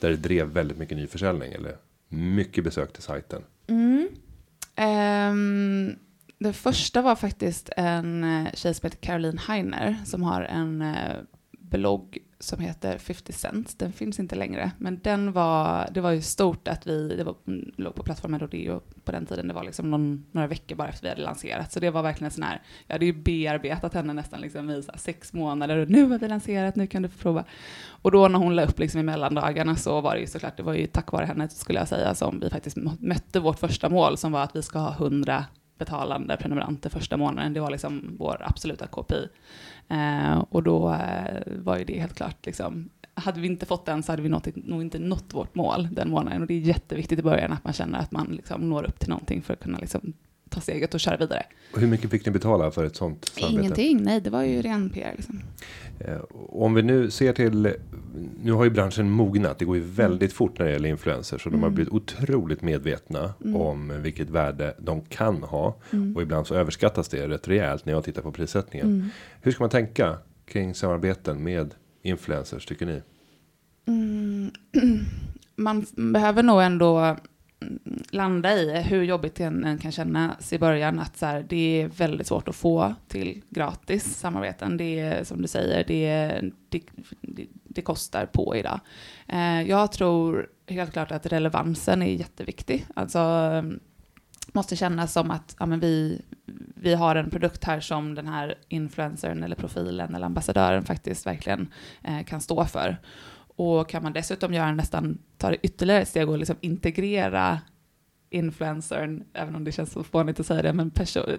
Där det drev väldigt mycket nyförsäljning eller mycket besök till sajten. Mm. Ehm, det första var faktiskt en eh, tjej som heter Caroline Heiner som har en eh, blogg som heter 50 Cent. Den finns inte längre, men den var, det var ju stort att vi, det var, mm, låg på plattformen Rodeo på den tiden, det var liksom någon, några veckor bara efter vi hade lanserat, så det var verkligen sån här, jag hade ju bearbetat henne nästan liksom i så sex månader, och nu har vi lanserat, nu kan du få prova. Och då när hon la upp liksom i mellandagarna så var det ju såklart, det var ju tack vare henne skulle jag säga, som vi faktiskt mötte vårt första mål, som var att vi ska ha 100 betalande prenumeranter första månaden. Det var liksom vår absoluta KPI. Eh, och då eh, var ju det helt klart, liksom, hade vi inte fått den så hade vi nått, nog inte nått vårt mål den månaden. Och det är jätteviktigt i början att man känner att man liksom når upp till någonting för att kunna liksom ta steget och köra vidare. Och hur mycket fick ni betala för ett sånt samarbete? Ingenting, nej det var ju ren PR. Liksom. Eh, Om vi nu ser till, nu har ju branschen mognat, det går ju väldigt fort när det gäller influencers. Så de har Mm. blivit otroligt medvetna Mm. om vilket värde de kan ha. Mm. Och ibland så överskattas det rätt rejält när jag tittar på prissättningen. Mm. Hur ska man tänka kring samarbeten med influencers tycker ni? Mm. Man behöver nog ändå mm, landa i hur jobbigt det än kan kännas i början att så här, det är väldigt svårt att få till gratis samarbeten. Det är som du säger, det, det, det, det kostar på idag. Eh, jag tror helt klart att relevansen är jätteviktig. Alltså måste kännas som att ja, men vi, vi har en produkt här som den här influencern eller profilen eller ambassadören faktiskt verkligen eh, kan stå för. Och kan man dessutom göra nästan, ta det ytterligare ett steg och liksom integrera influencern, även om det känns så fånigt att säga det, men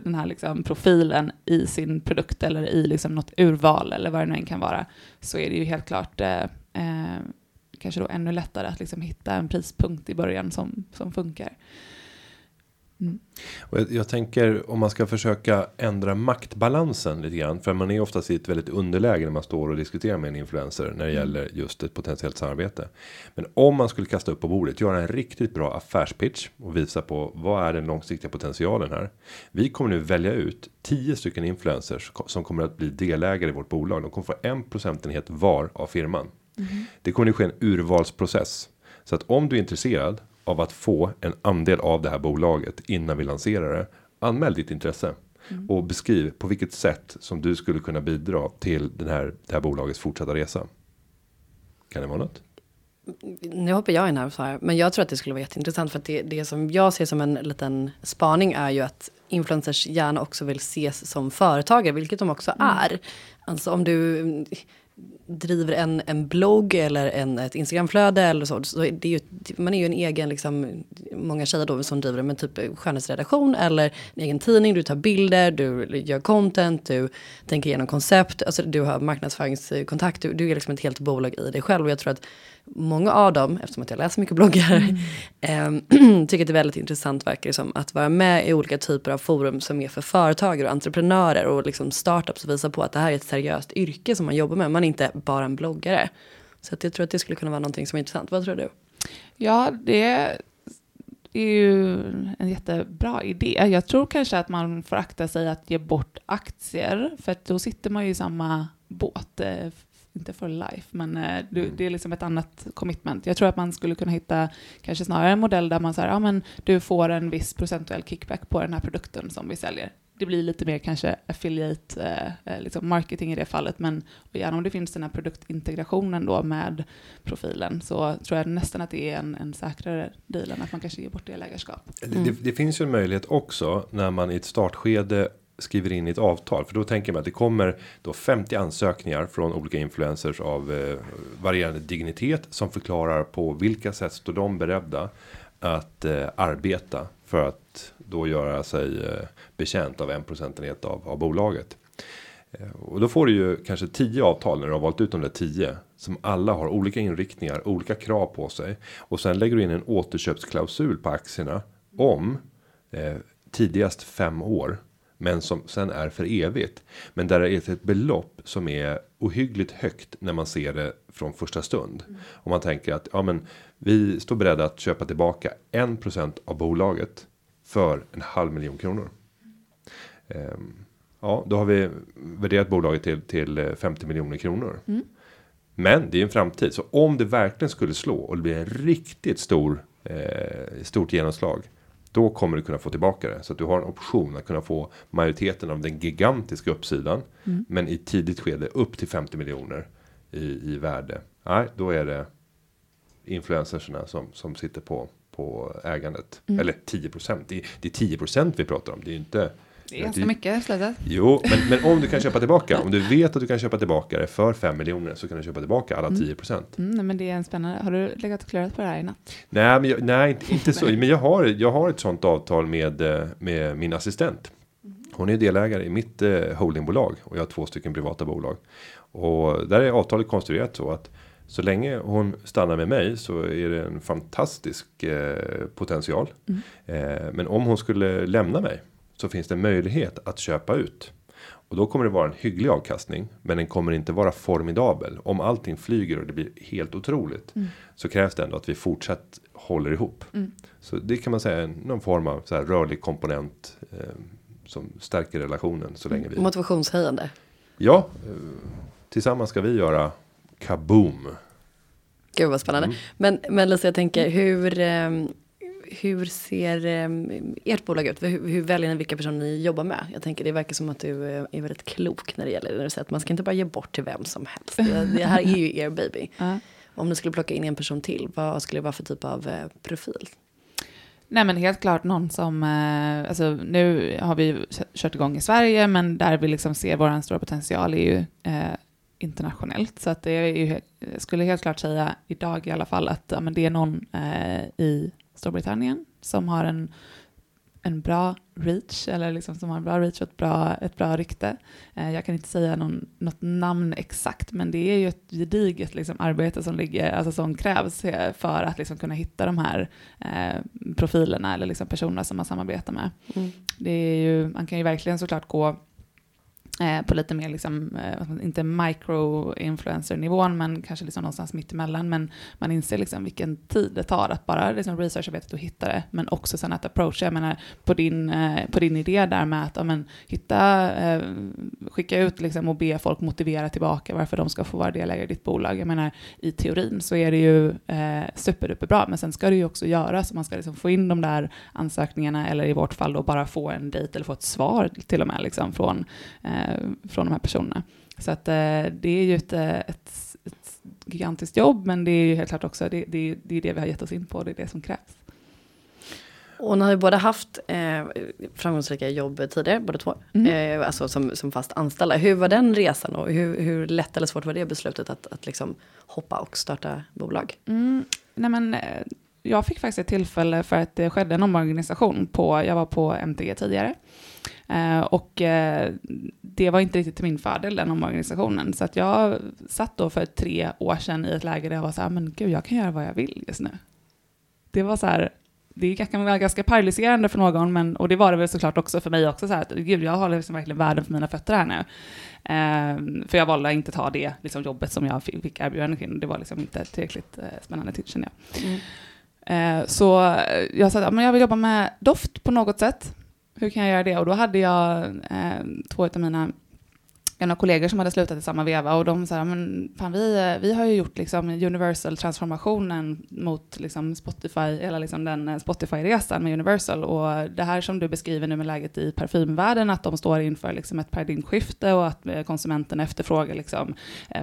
den här liksom profilen i sin produkt eller i liksom något urval eller vad det nu än kan vara, så är det ju helt klart eh, eh, kanske då ännu lättare att liksom hitta en prispunkt i början som, som funkar. Mm. Och jag, jag tänker om man ska försöka ändra maktbalansen lite grann. För man är oftast i ett väldigt underläge när man står och diskuterar med en influencer. När det Mm. gäller just ett potentiellt samarbete. Men om man skulle kasta upp på bordet. Göra en riktigt bra affärspitch. Och visa på vad är den långsiktiga potentialen här. Vi kommer nu välja ut 10 stycken influencers. Som kommer att bli delägare i vårt bolag. De kommer få en procentenhet var av firman. Det kommer att ske en urvalsprocess. Så att om du är intresserad av att få en andel av det här bolaget innan vi lanserar det. Anmäl ditt intresse. Och beskriv på vilket sätt som du skulle kunna bidra till den här, det här bolagets fortsatta resa. Kan det vara något? Nu hoppar jag in här och så här, men jag tror att det skulle vara jätteintressant för att det, det som jag ser som en liten spaning är ju att influencers gärna också vill ses som företagare, vilket de också är. Alltså om du mm, driver en, en blogg eller en, ett Instagramflöde eller så, så är det är ju, man är ju en egen, liksom, många tjejer då som driver en typ skönhetsredaktion eller en egen tidning, du tar bilder, du gör content, du tänker igenom koncept, alltså du har marknadsföringskontakt, du, du är liksom ett helt bolag i dig själv och jag tror att många av dem, eftersom att jag läser mycket bloggar, ehm, tycker att det är väldigt intressant verkar det som att vara med i olika typer av forum som är för företagare och entreprenörer och liksom startups och visa på att det här är ett seriöst yrke som man jobbar med, man är inte bara en bloggare. Så att jag tror att det skulle kunna vara någonting som är intressant. Vad tror du? Ja, det är ju en jättebra idé. Jag tror kanske att man får akta sig att ge bort aktier, för då sitter man ju i samma båt. Inte för life, men eh, du, det är liksom ett annat commitment. Jag tror att man skulle kunna hitta kanske snarare en modell där man säger, ja men du får en viss procentuell kickback på den här produkten som vi säljer. Det blir lite mer kanske affiliate eh, eh, liksom marketing i det fallet, men gärna om det finns den här produktintegrationen då med profilen så tror jag nästan att det är en, en säkrare deal än att man kanske ger bort. Det, det, det finns ju en möjlighet också när man i ett startskede skriver in i ett avtal. För då tänker man att det kommer då 50 ansökningar från olika influencers av eh, varierande dignitet som förklarar på vilka sätt står de beredda att eh, arbeta för att då göra sig eh, betjänt av en procentenhet av, av bolaget. Eh, Och då får du ju kanske 10 avtal när du har valt ut de där 10 som alla har olika inriktningar, olika krav på sig och sen lägger du in en återköpsklausul på aktierna om eh, tidigast fem år. Men som sen är för evigt. Men där är det ett belopp som är ohyggligt högt när man ser det från första stund. Mm. Om man tänker att ja, men vi står beredda att köpa tillbaka 1% av bolaget för en halv miljon kronor. Um, ja, då har vi värderat bolaget till till 50 miljoner kronor. Mm. Men det är en framtid så om det verkligen skulle slå och det blir en riktigt stor eh, stort genomslag då kommer du kunna få tillbaka det så att du har en option att kunna få majoriteten av den gigantiska uppsidan. Mm. Men i tidigt skede upp till 50 miljoner i, i värde. Nej, då är det influencersna som som sitter på på ägandet mm. eller 10 Det, det är 10% vi pratar om. Det är inte det är ganska mycket slutet. Jo, men, men om du kan köpa tillbaka. Om du vet att du kan köpa tillbaka det för 5 miljoner så kan du köpa tillbaka alla 10 procent. Mm. Mm, men det är en spännande. Har du legat och klurat på det här i natt? Nej, men jag, nej inte så. Men jag har, jag har ett sånt avtal med, eh, med min assistent. Hon är delägare i mitt eh, holdingbolag och jag har två stycken privata bolag. Och där är avtalet konstruerat så att så länge hon stannar med mig så är det en fantastisk eh, potential. Mm. Eh, men om hon skulle lämna mig så finns det möjlighet att köpa ut. Och då kommer det vara en hygglig avkastning, men den kommer inte vara formidabel. Om allting flyger och det blir helt otroligt mm. så krävs det ändå att vi fortsatt håller ihop. Mm. Så det kan man säga är någon form av så här rörlig komponent eh, som stärker relationen så länge vi. Motivationshöjande. Ja, eh, tillsammans ska vi göra kaboom. Gud vad spännande. Mm. Men, men Lisa, jag tänker hur eh, hur ser um, ert bolag ut? Hur, hur väljer ni vilka personer ni jobbar med? Jag tänker det verkar som att du är väldigt klok när det gäller det. Att man ska inte bara ge bort till vem som helst. Det, det här är ju er baby. Uh. Om ni skulle plocka in en person till, vad skulle det vara för typ av uh, profil? Nej men helt klart någon som, uh, alltså nu har vi kört igång i Sverige men där vi liksom ser vår stora potential är ju internationellt. Så att det är ju, jag skulle helt klart säga idag i alla fall att ja, men det är någon i Storbritannien som har en, en bra reach, eller liksom som har en bra reach och ett bra, ett bra rykte. Eh, jag kan inte säga någon, något namn exakt, men det är ju ett gediget liksom, arbete som, ligger, alltså som krävs för att liksom, kunna hitta de här eh, profilerna eller liksom, personerna som man samarbetar med. Mm. Det är ju, man kan ju verkligen såklart gå Eh, på lite mer, liksom, eh, inte micro-influencer-nivån, men kanske liksom någonstans mittemellan. Men man inser liksom vilken tid det tar att bara liksom researcharbetet och hitta det, men också sen att approacha. Jag menar, på din, eh, på din idé där med att ja, men, hitta, eh, skicka ut liksom, och be folk motivera tillbaka varför de ska få vara delägare i ditt bolag. Jag menar, i teorin så är det ju eh, superduperbra, men sen ska det ju också göras. Man ska liksom få in de där ansökningarna, eller i vårt fall då bara få en dejt eller få ett svar till och med liksom, från Eh, från de här personerna. Så att eh, det är ju ett, eh, ett, ett, gigantiskt jobb, men det är ju helt klart också det, det, det, är det vi har gett oss in på, det är det som krävs. Och ni har ju båda haft eh, framgångsrika jobb tidigare, båda två. Mm. Eh, alltså som, som fast anställda. Hur var den resan och hur, hur lätt eller svårt var det beslutet att, att liksom hoppa och starta bolag? Mm. Nej, men, jag fick faktiskt ett tillfälle för att det skedde en omorganisation på, jag var på MTG tidigare. Eh, och eh, det var inte riktigt till min fördel, den omorganisationen. Så att jag satt då för tre år sedan i ett läge där jag var så här, men gud, jag kan göra vad jag vill just nu. Det var så här, det kan vara ganska paralyserande för någon, men, och det var det väl såklart också för mig också, så här, att gud, jag har liksom verkligen världen för mina fötter här nu. Eh, för jag valde att inte ta det liksom, jobbet som jag fick, fick erbjudande kring, det var liksom inte tillräckligt eh, spännande, kände jag. Mm. Eh, så jag sa att jag vill jobba med doft på något sätt hur kan jag göra det? Och då hade jag eh, två av mina gamla kollegor som hade slutat i samma veva och de sa, men fan vi, eh, vi har ju gjort liksom universal transformationen mot liksom Spotify, hela liksom den eh, Spotify-resan med Universal och det här som du beskriver nu med läget i parfymvärlden, att de står inför liksom ett paradigmskifte och att eh, konsumenten efterfrågar liksom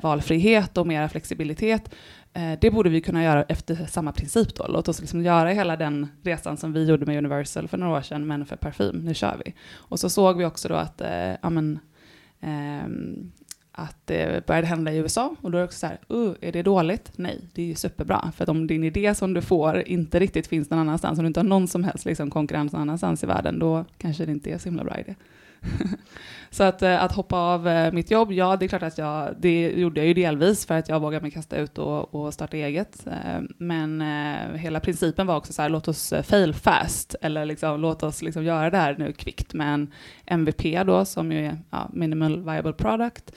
valfrihet och mera flexibilitet. Eh, det borde vi kunna göra efter samma princip då. Låt oss liksom göra hela den resan som vi gjorde med Universal för några år sedan, men för parfym. Nu kör vi. Och så såg vi också då att, eh, amen, eh, att det började hända i USA och då är det också så här, uh, är det dåligt? Nej, det är ju superbra. För att om din idé som du får inte riktigt finns någon annanstans, om du inte har någon som helst liksom, konkurrens någon annanstans i världen, då kanske det inte är så himla bra idé. Så att, eh, att hoppa av eh, mitt jobb, ja det är klart att jag, det gjorde jag ju delvis för att jag vågade mig kasta ut och, och starta eget. Eh, Men hela principen var också så här, låt oss fail fast, eller liksom, låt oss liksom göra det här nu kvickt med en MVP då, som ju är ja, minimal viable product.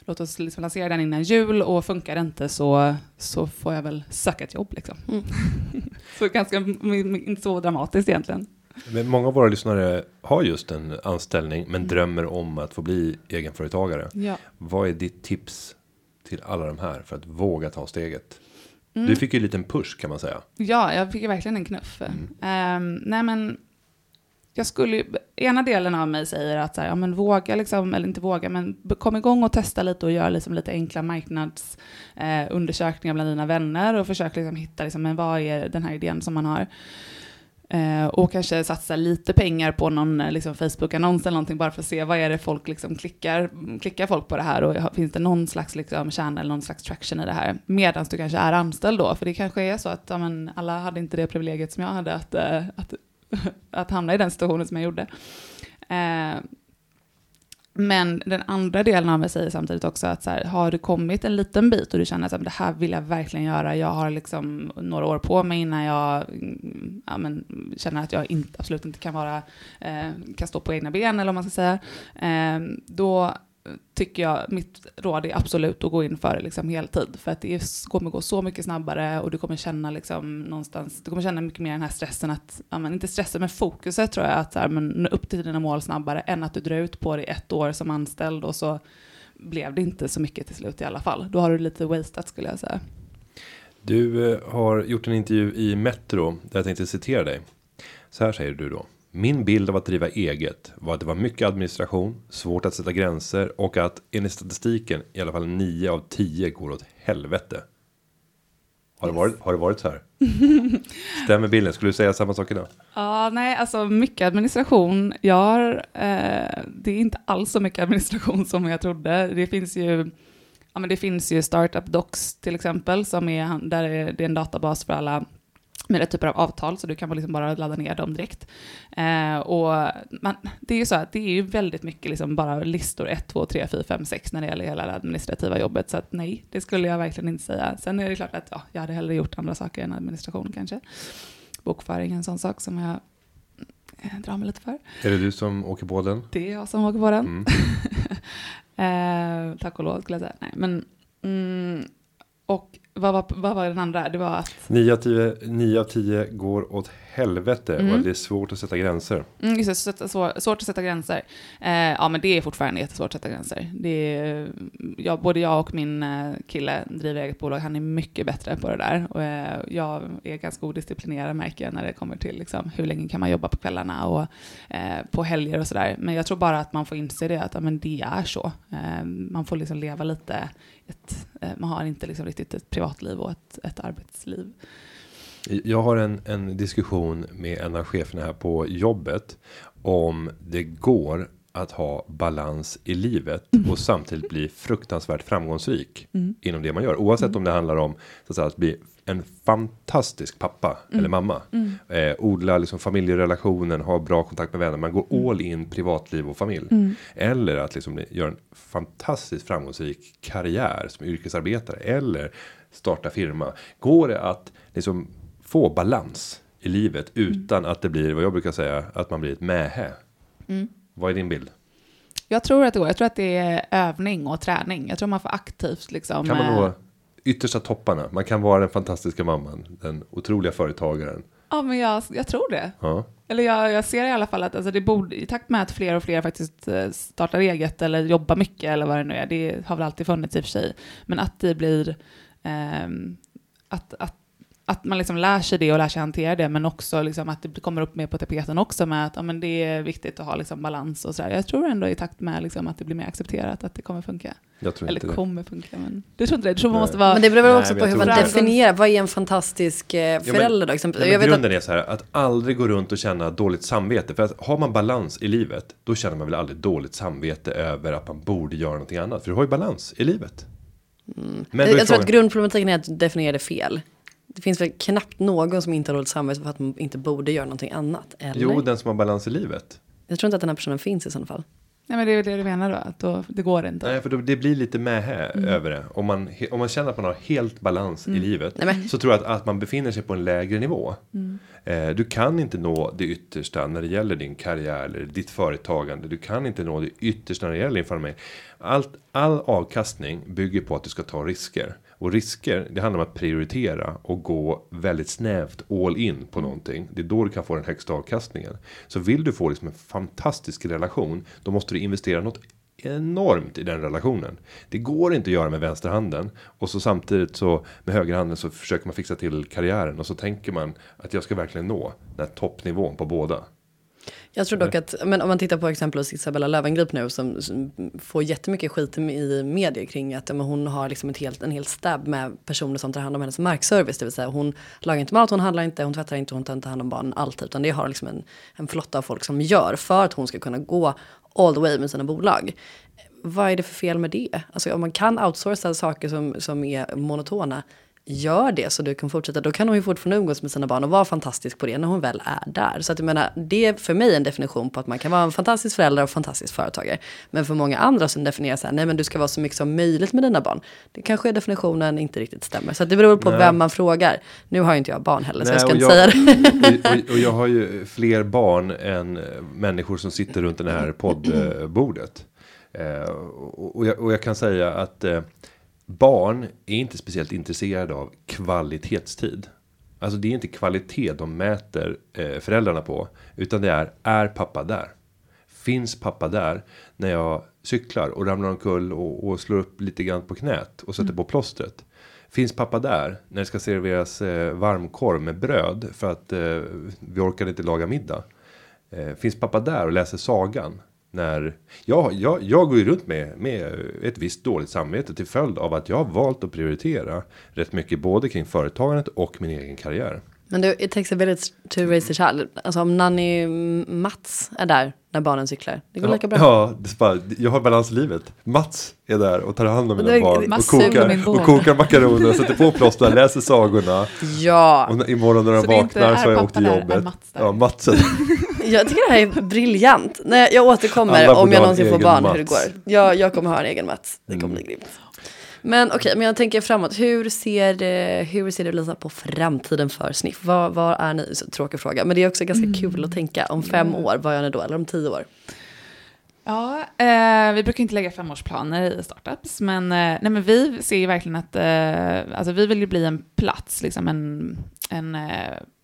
Låt oss liksom lansera den innan jul och funkar det inte så, så får jag väl söka ett jobb. Liksom. Mm. så ganska, inte så dramatiskt egentligen. Men många av våra lyssnare har just en anställning men drömmer om att få bli egenföretagare. Ja. Vad är ditt tips till alla de här för att våga ta steget? Mm. Du fick ju en liten push kan man säga. Ja, jag fick verkligen en knuff. Ehm, nej men, jag skulle ena delen av mig säger att så här, ja, men våga, liksom, eller inte våga, men kom igång och testa lite och gör liksom lite enkla marknadsundersökningar eh, bland dina vänner och försök liksom hitta liksom, men vad är den här idén som man har. Eh, och kanske satsa lite pengar på någon eh, liksom, Facebook-annons eller någonting bara för att se vad är det folk liksom, klickar, mm, klickar folk på det här och finns det någon slags liksom, kärna eller någon slags traction i det här. Medan du kanske är anställd då, för det kanske är så att ja, men, alla hade inte det privilegiet som jag hade att, eh, att, att hamna i den situationen som jag gjorde. Eh, men den andra delen av mig säger samtidigt också att så här, har du kommit en liten bit och du känner att det här vill jag verkligen göra, jag har liksom några år på mig innan jag mm, ja, men, känner att jag inte, absolut inte kan, vara, eh, kan stå på egna ben, eller vad man ska säga, eh, då tycker jag mitt råd är absolut att gå in för liksom heltid. För att det är, kommer gå så mycket snabbare och du kommer känna liksom någonstans, du kommer känna mycket mer den här stressen att, ja, men inte stressen men fokuset tror jag att så här, men, nå upp till dina mål snabbare än att du drar ut på det ett år som anställd och så blev det inte så mycket till slut i alla fall. Då har du lite wasted skulle jag säga. Du eh, har gjort en intervju i Metro där jag tänkte citera dig. Så här säger du då. Min bild av att driva eget var att det var mycket administration, svårt att sätta gränser och att enligt statistiken i alla fall 9 av 10 går åt helvete. Har det varit, har det varit så här? Stämmer bilden? Skulle du säga samma sak idag? Ja, nej, alltså mycket administration. Jag har, eh, det är inte alls så mycket administration som jag trodde. Det finns ju, ja, men det finns ju Startup Docs till exempel, som är, där är det är en databas för alla med rätt typer av avtal, så du kan liksom bara ladda ner dem direkt. Eh, och man, det är ju så att det är ju väldigt mycket liksom bara listor 1, 2, 3, 4, 5, 6 när det gäller hela det administrativa jobbet. Så att nej, det skulle jag verkligen inte säga. Sen är det klart att ja, jag hade hellre gjort andra saker än administration kanske. Bokföring är en sån sak som jag eh, drar mig lite för. Är det du som åker på den? Det är jag som åker på den. Mm. eh, tack och lov skulle jag säga. Nej, men, mm, och vad var, vad var den andra? Det var att 9 av 10, 9 av 10 går åt helvete och Mm. att det är svårt att sätta gränser. Mm, just det, svår, svårt att sätta gränser. Eh, ja, men det är fortfarande jättesvårt att sätta gränser. Det är, jag, både jag och min eh, kille driver eget bolag, han är mycket bättre på det där. Och, eh, jag är ganska odisciplinerad märker jag när det kommer till liksom, hur länge kan man jobba på kvällarna och eh, på helger och sådär. Men jag tror bara att man får inse det, att ja, men det är så. Eh, man får liksom leva lite, ett, eh, man har inte liksom riktigt ett privatliv och ett, ett arbetsliv. Jag har en, en diskussion med en av cheferna här på jobbet. Om det går att ha balans i livet och samtidigt bli fruktansvärt framgångsrik Mm. inom det man gör. Oavsett om det handlar om så att, säga, att bli en fantastisk pappa eller mamma. Mm. Eh, odla liksom familjerelationen, ha bra kontakt med vänner. Man går all in privatliv och familj. Mm. Eller att liksom göra en fantastiskt framgångsrik karriär som yrkesarbetare. Eller starta firma. Går det att liksom få balans i livet utan att det blir vad jag brukar säga att man blir ett mähä. Mm. Vad är din bild? Jag tror att det går. Jag tror att det är övning och träning. Jag tror man får aktivt liksom... Kan man eh, nå yttersta topparna? Man kan vara den fantastiska mamman, den otroliga företagaren. Ja, men jag, jag tror det. Ja, Eller jag, jag ser i alla fall att alltså det borde, i takt med att fler och fler faktiskt eh, startar eget eller jobbar mycket eller vad det nu är, det har väl alltid funnits i och för sig, men att det blir, ehm, att, att, att man liksom lär sig det och lär sig hantera det, men också liksom att det kommer upp mer på tapeten också med att ja, men det är viktigt att ha liksom balans och sådär. Jag tror ändå i takt med liksom att det blir mer accepterat att det kommer funka. jag tror Eller inte det. kommer funka, men du tror inte det? Du tror man måste vara... Men det beror väl Nej, också men på jag hur man det. definierar. Vad är en fantastisk eh, men- förälder då? Exempel? Nej, jag men vet att, grunden är så här att aldrig gå runt och känna dåligt samvete. För att har man balans i livet, då känner man väl aldrig dåligt samvete över att man borde göra någonting annat. För du har ju balans i livet. Men Mm. jag, är jag tror att grundproblematiken är att du definierar det fel. Det finns väl knappt någon som inte har dåligt samvete för att man inte borde göra någonting annat. Eller? Jo, den som har balans i livet. Jag tror inte att den här personen finns i sådana fall. Nej, men det är det du menar då, att då, det går inte. Nej, för då, det blir lite med här Mm. över det. Om man, om man känner att man har helt balans i livet. Nej, Så tror jag att, att man befinner sig på en lägre nivå. Mm. Eh, du kan inte nå det yttersta när det gäller din karriär eller ditt företagande. Du kan inte nå det yttersta när det gäller din familj. Allt, all avkastning bygger på att du ska ta risker. Och risker, det handlar om att prioritera och gå väldigt snävt all in på någonting. Det är då du kan få den högsta avkastningen. Så vill du få liksom en fantastisk relation, då måste du investera något enormt i den relationen. Det går inte att göra med vänsterhanden och så samtidigt så med högerhanden så försöker man fixa till karriären och så tänker man att jag ska verkligen nå den här toppnivån på båda. Jag tror dock att, men om man tittar på exempelvis Isabella Löwengrip nu som, som får jättemycket skit i, medier kring att men hon har liksom ett helt, en hel stab med personer som tar hand om hennes markservice. Det vill säga hon lagar inte mat, hon handlar inte, hon tvättar inte, hon tar inte hand om barnen, allt. Utan det har liksom en, en flotta av folk som gör för att hon ska kunna gå all the way med sina bolag. Vad är det för fel med det? Alltså om man kan outsourca saker som, som är monotona, gör det så du kan fortsätta. Då kan hon ju fortfarande umgås med sina barn och vara fantastisk på det när hon väl är där. Så att jag menar, det är för mig en definition på att man kan vara en fantastisk förälder och fantastisk företagare. Men för många andra som definierar så här, nej men du ska vara så mycket som möjligt med dina barn. Det kanske är definitionen inte riktigt stämmer. Så att det beror på Nej. vem man frågar. Nu har ju inte jag barn heller, så jag ska inte säga det. och, och, och jag har ju fler barn än eh, människor som sitter runt det här poddbordet. Eh, och, och, jag, och jag kan säga att eh, barn är inte speciellt intresserade av kvalitetstid. Alltså det är inte kvalitet de mäter eh, föräldrarna på. Utan det är, är pappa där? Finns pappa där när jag cyklar och ramlar omkull och, och slår upp lite grann på knät och sätter på plåstret? Finns pappa där när det ska serveras eh, varmkorv med bröd för att eh, vi orkade inte laga middag? Eh, finns pappa där och läser sagan? När jag, jag, jag går ju runt med, med ett visst dåligt samvete till följd av att jag har valt att prioritera rätt mycket både kring företagandet och min egen karriär. Men det it takes a village to raise a child. Alltså om Nanny Mats är där när barnen cyklar, det går lika bra. Ja, bara, jag har balans i livet. Mats är där och tar hand om mina är- barn. Och kokar, och kokar makaroner, sätter på plåster, läser sagorna. Ja, Och imorgon när de Så vaknar så har jag åkt till där, jobbet. Mats där? Ja, Mats är jag tycker det här är briljant. Nej, jag återkommer om jag någonsin får barn Mats. hur det går. Jag, jag kommer ha en egen Mats. Det kommer Mm. bli grymt. Men okej, men jag tänker framåt. Hur ser, eh, hur ser det Lisa på framtiden för Sniff? Vad, vad är ni? Så, tråkig fråga, men det är också ganska Mm. kul att tänka. Om fem år, vad gör ni då? Eller om tio år? Ja, eh, vi brukar inte lägga femårsplaner i startups, men, eh, nej, men vi ser ju verkligen att eh, alltså vi vill ju bli en plats, liksom en, en eh,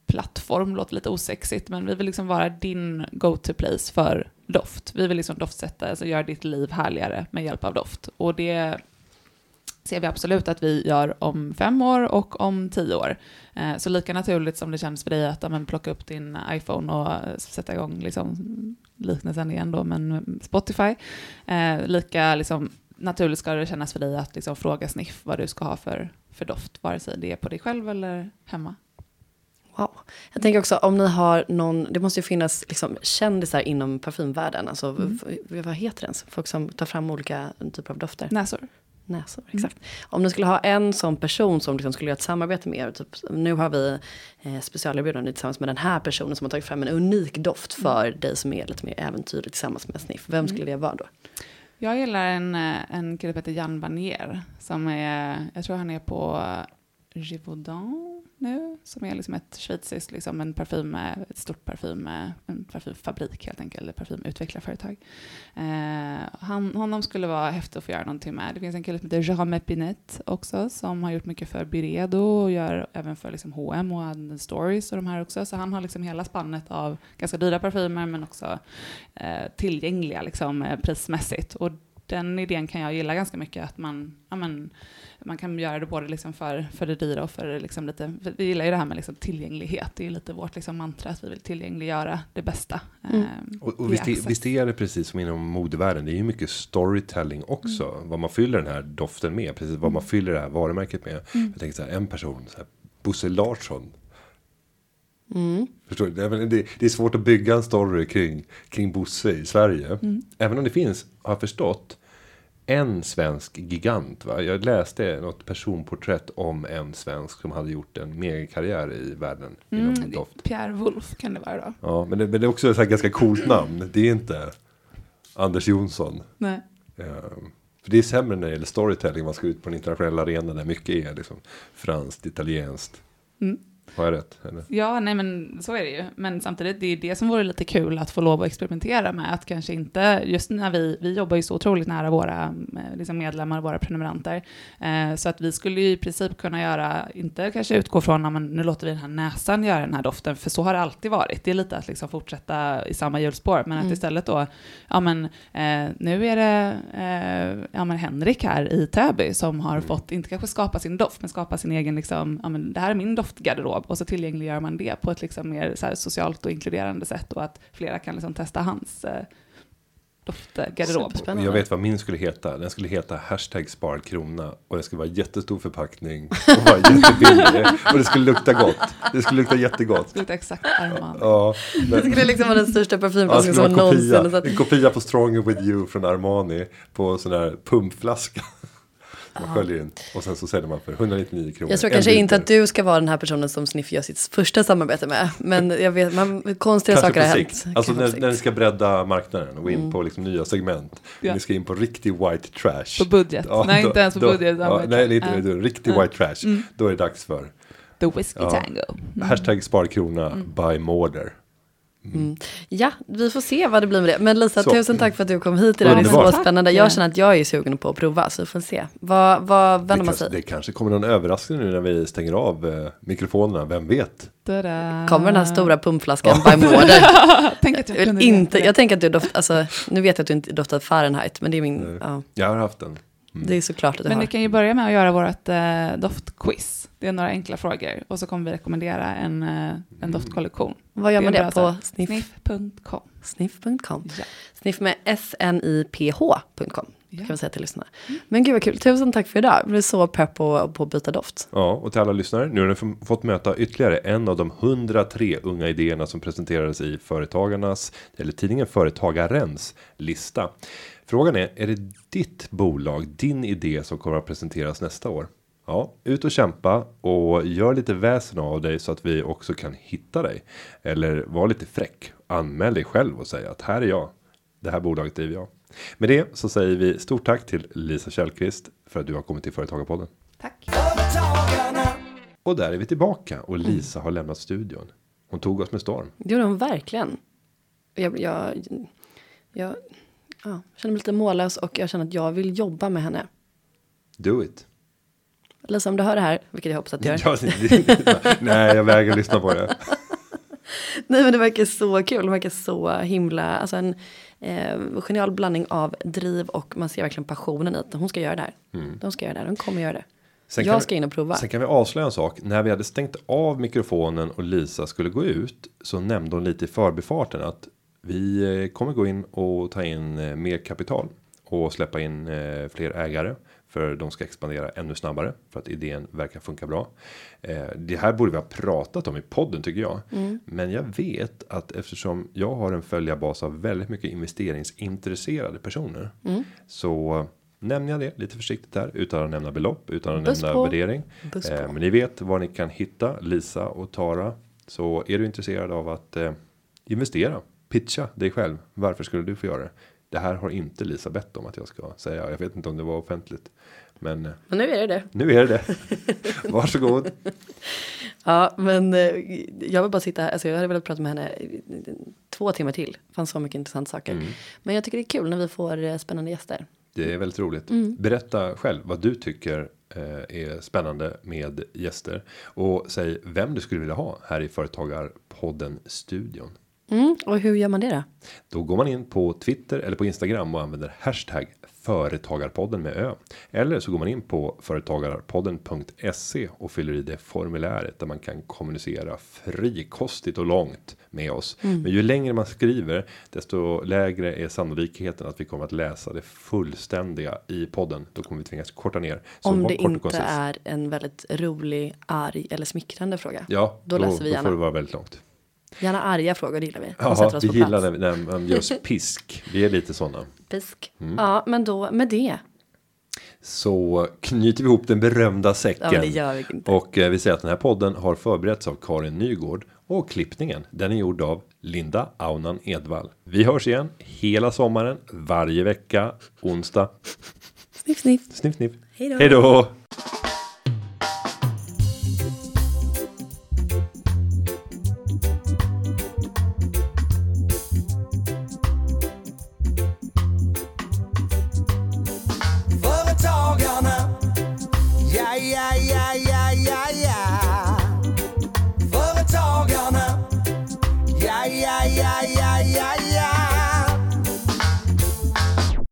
plattform, låter lite osexigt, men vi vill liksom vara din go-to-place för doft. Vi vill liksom doftsätta, alltså göra ditt liv härligare med hjälp av doft. Och det ser vi absolut att vi gör om fem år och om tio år. Eh, så lika naturligt som det känns för dig att amen, plocka upp din iPhone och eh, sätta igång liksom, liknelsen igen då, men Spotify. Eh, lika liksom, naturligt ska det kännas för dig att liksom, fråga Sniff vad du ska ha för, för doft, vare sig det är på dig själv eller hemma. Wow. Jag tänker också om ni har någon, det måste ju finnas liksom kändisar inom parfymvärlden. Alltså, Mm. vad heter det ens? Folk som tar fram olika typer av dofter. Näsor. Näsor, Mm. exakt. Om ni skulle ha en sån person som liksom skulle göra ett samarbete med er. Typ, nu har vi eh, specialerbjudande tillsammans med den här personen som har tagit fram en unik doft för dig som är lite mer äventyrlig tillsammans med Sniff. Vem skulle det vara då? Jag gillar en, eh, en kille som heter Jan Vanier, som är, jag tror han är på Givaudan nu, som är liksom ett schweiziskt, liksom en parfym, ett stort parfym, en parfymfabrik helt enkelt, eller parfymutvecklarföretag. Eh, han, honom skulle vara häftigt att få göra någonting med. Det finns en kille som heter Jean Pinette också, som har gjort mycket för Biredo och gör även för liksom H&M och Anden Stories och de här också. Så han har liksom hela spannet av ganska dyra parfymer men också eh, tillgängliga liksom, eh, prismässigt. Och den idén kan jag gilla ganska mycket, att man, ja, men, man kan göra det både liksom för, för det dyra och för det liksom lite, för vi gillar ju det här med liksom tillgänglighet, det är lite vårt liksom mantra, att vi vill tillgängliggöra det bästa. Mm. eh, Och, och visst, är- visst är det precis som inom modevärlden. Det är ju mycket storytelling också. Vad man fyller den här doften med. Precis vad man fyller det här varumärket med. Mm. Jag tänker så här, en person, så här, Bosse Larsson. Mm. Förstår du? Det, är- det, är svårt att bygga en story kring, kring Bosse i Sverige. Mm. Även om det finns, har jag förstått, en svensk gigant. Va? Jag läste något personporträtt om en svensk som hade gjort en megakarriär i världen inom Mm, doft. Pierre Wolf kan det vara då. Ja, men det, men det är också ett ganska coolt namn. Det är inte... Anders Jonsson. Nej. Eh, för det är sämre när det gäller storytelling. Man ska ut på en internationell arena där mycket är liksom franskt, italienskt. Mm. Har jag rätt? Eller? Ja, nej men så är det ju. Men samtidigt, det är det som vore lite kul att få lov att experimentera med. Att kanske inte, just när vi, vi jobbar ju så otroligt nära våra eh, liksom medlemmar, våra prenumeranter. Eh, så att vi skulle ju i princip kunna göra, inte kanske utgå från, men nu låter vi den här näsan göra den här doften, för så har det alltid varit. Det är lite att liksom fortsätta i samma hjulspår, men Mm. att istället då, ja men eh, nu är det eh, ja, men Henrik här i Täby som har fått, inte kanske skapa sin doft, men skapa sin egen, liksom, ja men det här är min doftgarderob, och så tillgängliggör man det på ett liksom mer så här, socialt och inkluderande sätt, och att flera kan liksom testa hans eh, doftgarderob. Jag vet vad min skulle heta. Den skulle heta hashtag sparkrona. Och det skulle vara jättestor förpackning. Och vara jättebillig. Och det skulle lukta gott. Det skulle lukta jättegott. Det luktar exakt Armani. Ja, Det men, skulle liksom vara den största ja, det parfymflaskan skulle som någonsin en kopia på Stronger with you från Armani. På sån här pumpflaska. Man sköljer in. Och sen så säljer man för 199 kronor. Jag tror kanske liter. inte att du ska vara den här personen som Sniff gör sitt första samarbete med. Men jag vet, man, konstiga Kanske saker har hänt. Alltså när, när ni ska bredda marknaden och gå in Mm. på liksom nya segment. Ja. Ni ska in på riktig white trash. På budget. Ja, nej, då- inte ens på då- budget. Ja, nej, inte det. Riktig Ja. white trash. Mm. Då är det dags för The Whiskey Ja. Tango. Mm. hashtag sparkrona by Morder. Mm. Ja, vi får se vad det blir med det. Men Lisa, Så. tusen tack för att du kom hit idag. Det är så spännande. Jag känner att jag är sugen på att prova, så vi får se. Vad, vad vänder Det man kanske, sig? det kanske kommer någon överraskning nu när vi stänger av eh, mikrofonerna. Vem vet? Ta-da. Kommer den här stora pumpflaskan by Mårder? Tänk att jag Jag, inte, jag tänker att du doftar, alltså, nu vet jag att du inte doftar Fahrenheit, men det är min, ja, Jag har haft den. Mm. det är såklart att du Men har. ni kan ju börja med att göra vårt eh, doftquiz. Det är några enkla frågor. Och så kommer vi rekommendera en, eh, en doftkollektion. Vad gör det man är det bra på Sniff.com. sniff.com? Ja. Sniff med sniph.com Ja. kan vi säga till lyssnarna. Men gud vad kul, tusen tack för idag. Jag blev så pepp på, på att byta doft. Ja, och till alla lyssnare. Nu har ni fått möta ytterligare en av de 103 unga idéerna som presenterades i Företagarnas, eller tidningen Företagarens lista. Frågan är, är det ditt bolag, din idé som kommer att presenteras nästa år? Ja, ut och kämpa och gör lite väsen av dig så att vi också kan hitta dig. Eller var lite fräck, anmäl dig själv och säg att här är jag. Det här bolaget driver jag. Med det så säger vi stort tack till Lisa Källqvist för att du har kommit till Företagarpodden. Tack. Och där är vi tillbaka och Lisa har lämnat studion. Hon tog oss med storm. Det gjorde hon verkligen. Jag, jag, jag ja, känner mig lite mållös och jag känner att jag vill jobba med henne. Do it. Lisa, om du hör det här, vilket jag hoppas att du gör. Nej, jag vägrar lyssna på det. Nej men det verkar så kul, det verkar så himla, alltså en eh, genial blandning av driv och man ser verkligen passionen i att hon ska göra det här. De ska göra det här, de kommer göra det. Mm. Sen jag ska in och prova. Sen kan vi avslöja en sak. När vi hade stängt av mikrofonen och Lisa skulle gå ut så nämnde hon lite i förbifarten att vi eh, kommer gå in och ta in eh, mer kapital och släppa in eh, fler ägare för de ska expandera ännu snabbare för att idén verkar funka bra. Eh, Det här borde vi ha pratat om i podden tycker jag, men jag vet att eftersom jag har en följarbas av väldigt mycket investeringsintresserade personer så nämner jag det lite försiktigt där utan att nämna belopp utan att Buss nämna på. värdering. Eh, men ni vet var ni kan hitta Lisa och Tara. Så är du intresserad av att eh, investera, pitcha dig själv. Varför skulle du få göra det? Det här har inte Lisa bett om att jag ska säga. Jag vet inte om det var offentligt. Men eh, Men nu är det det. nu är det det. Varsågod. Ja, men eh, jag vill bara sitta här, alltså jag hade velat prata med henne två timmar till. Det fanns så mycket intressanta saker. Mm. Men jag tycker det är kul när vi får eh, spännande gäster. Det är väldigt roligt. Mm. Berätta själv vad du tycker är spännande med gäster. Och säg vem du skulle vilja ha här i Företagarpodden studion. Mm, och hur gör man det då? Då går man in på Twitter eller på Instagram och använder hashtag företagarpodden med ö. Eller så går man in på företagarpodden.se och fyller i det formuläret där man kan kommunicera frikostigt och långt med oss. Men ju längre man skriver desto lägre är sannolikheten att vi kommer att läsa det fullständiga i podden. Då kommer vi tvingas korta ner. Så Om det inte är en väldigt rolig, arg eller smickrande fråga. Ja, Då läser vi Då gärna. får det vara väldigt långt. Gärna arga frågor, gillar vi. Ja, vi gillar när, när man oss pisk. Vi är lite sådana. Pisk. Mm. Ja, men då med det. Så knyter vi ihop den berömda säcken. Ja, gör vi inte. Och eh, vi säger att den här podden har förberetts av Karin Nygård Och klippningen, den är gjord av Linda Aunan Edvall. Vi hörs igen hela sommaren, varje vecka, onsdag. Sniff, sniff. Sniff, sniff. Hej då.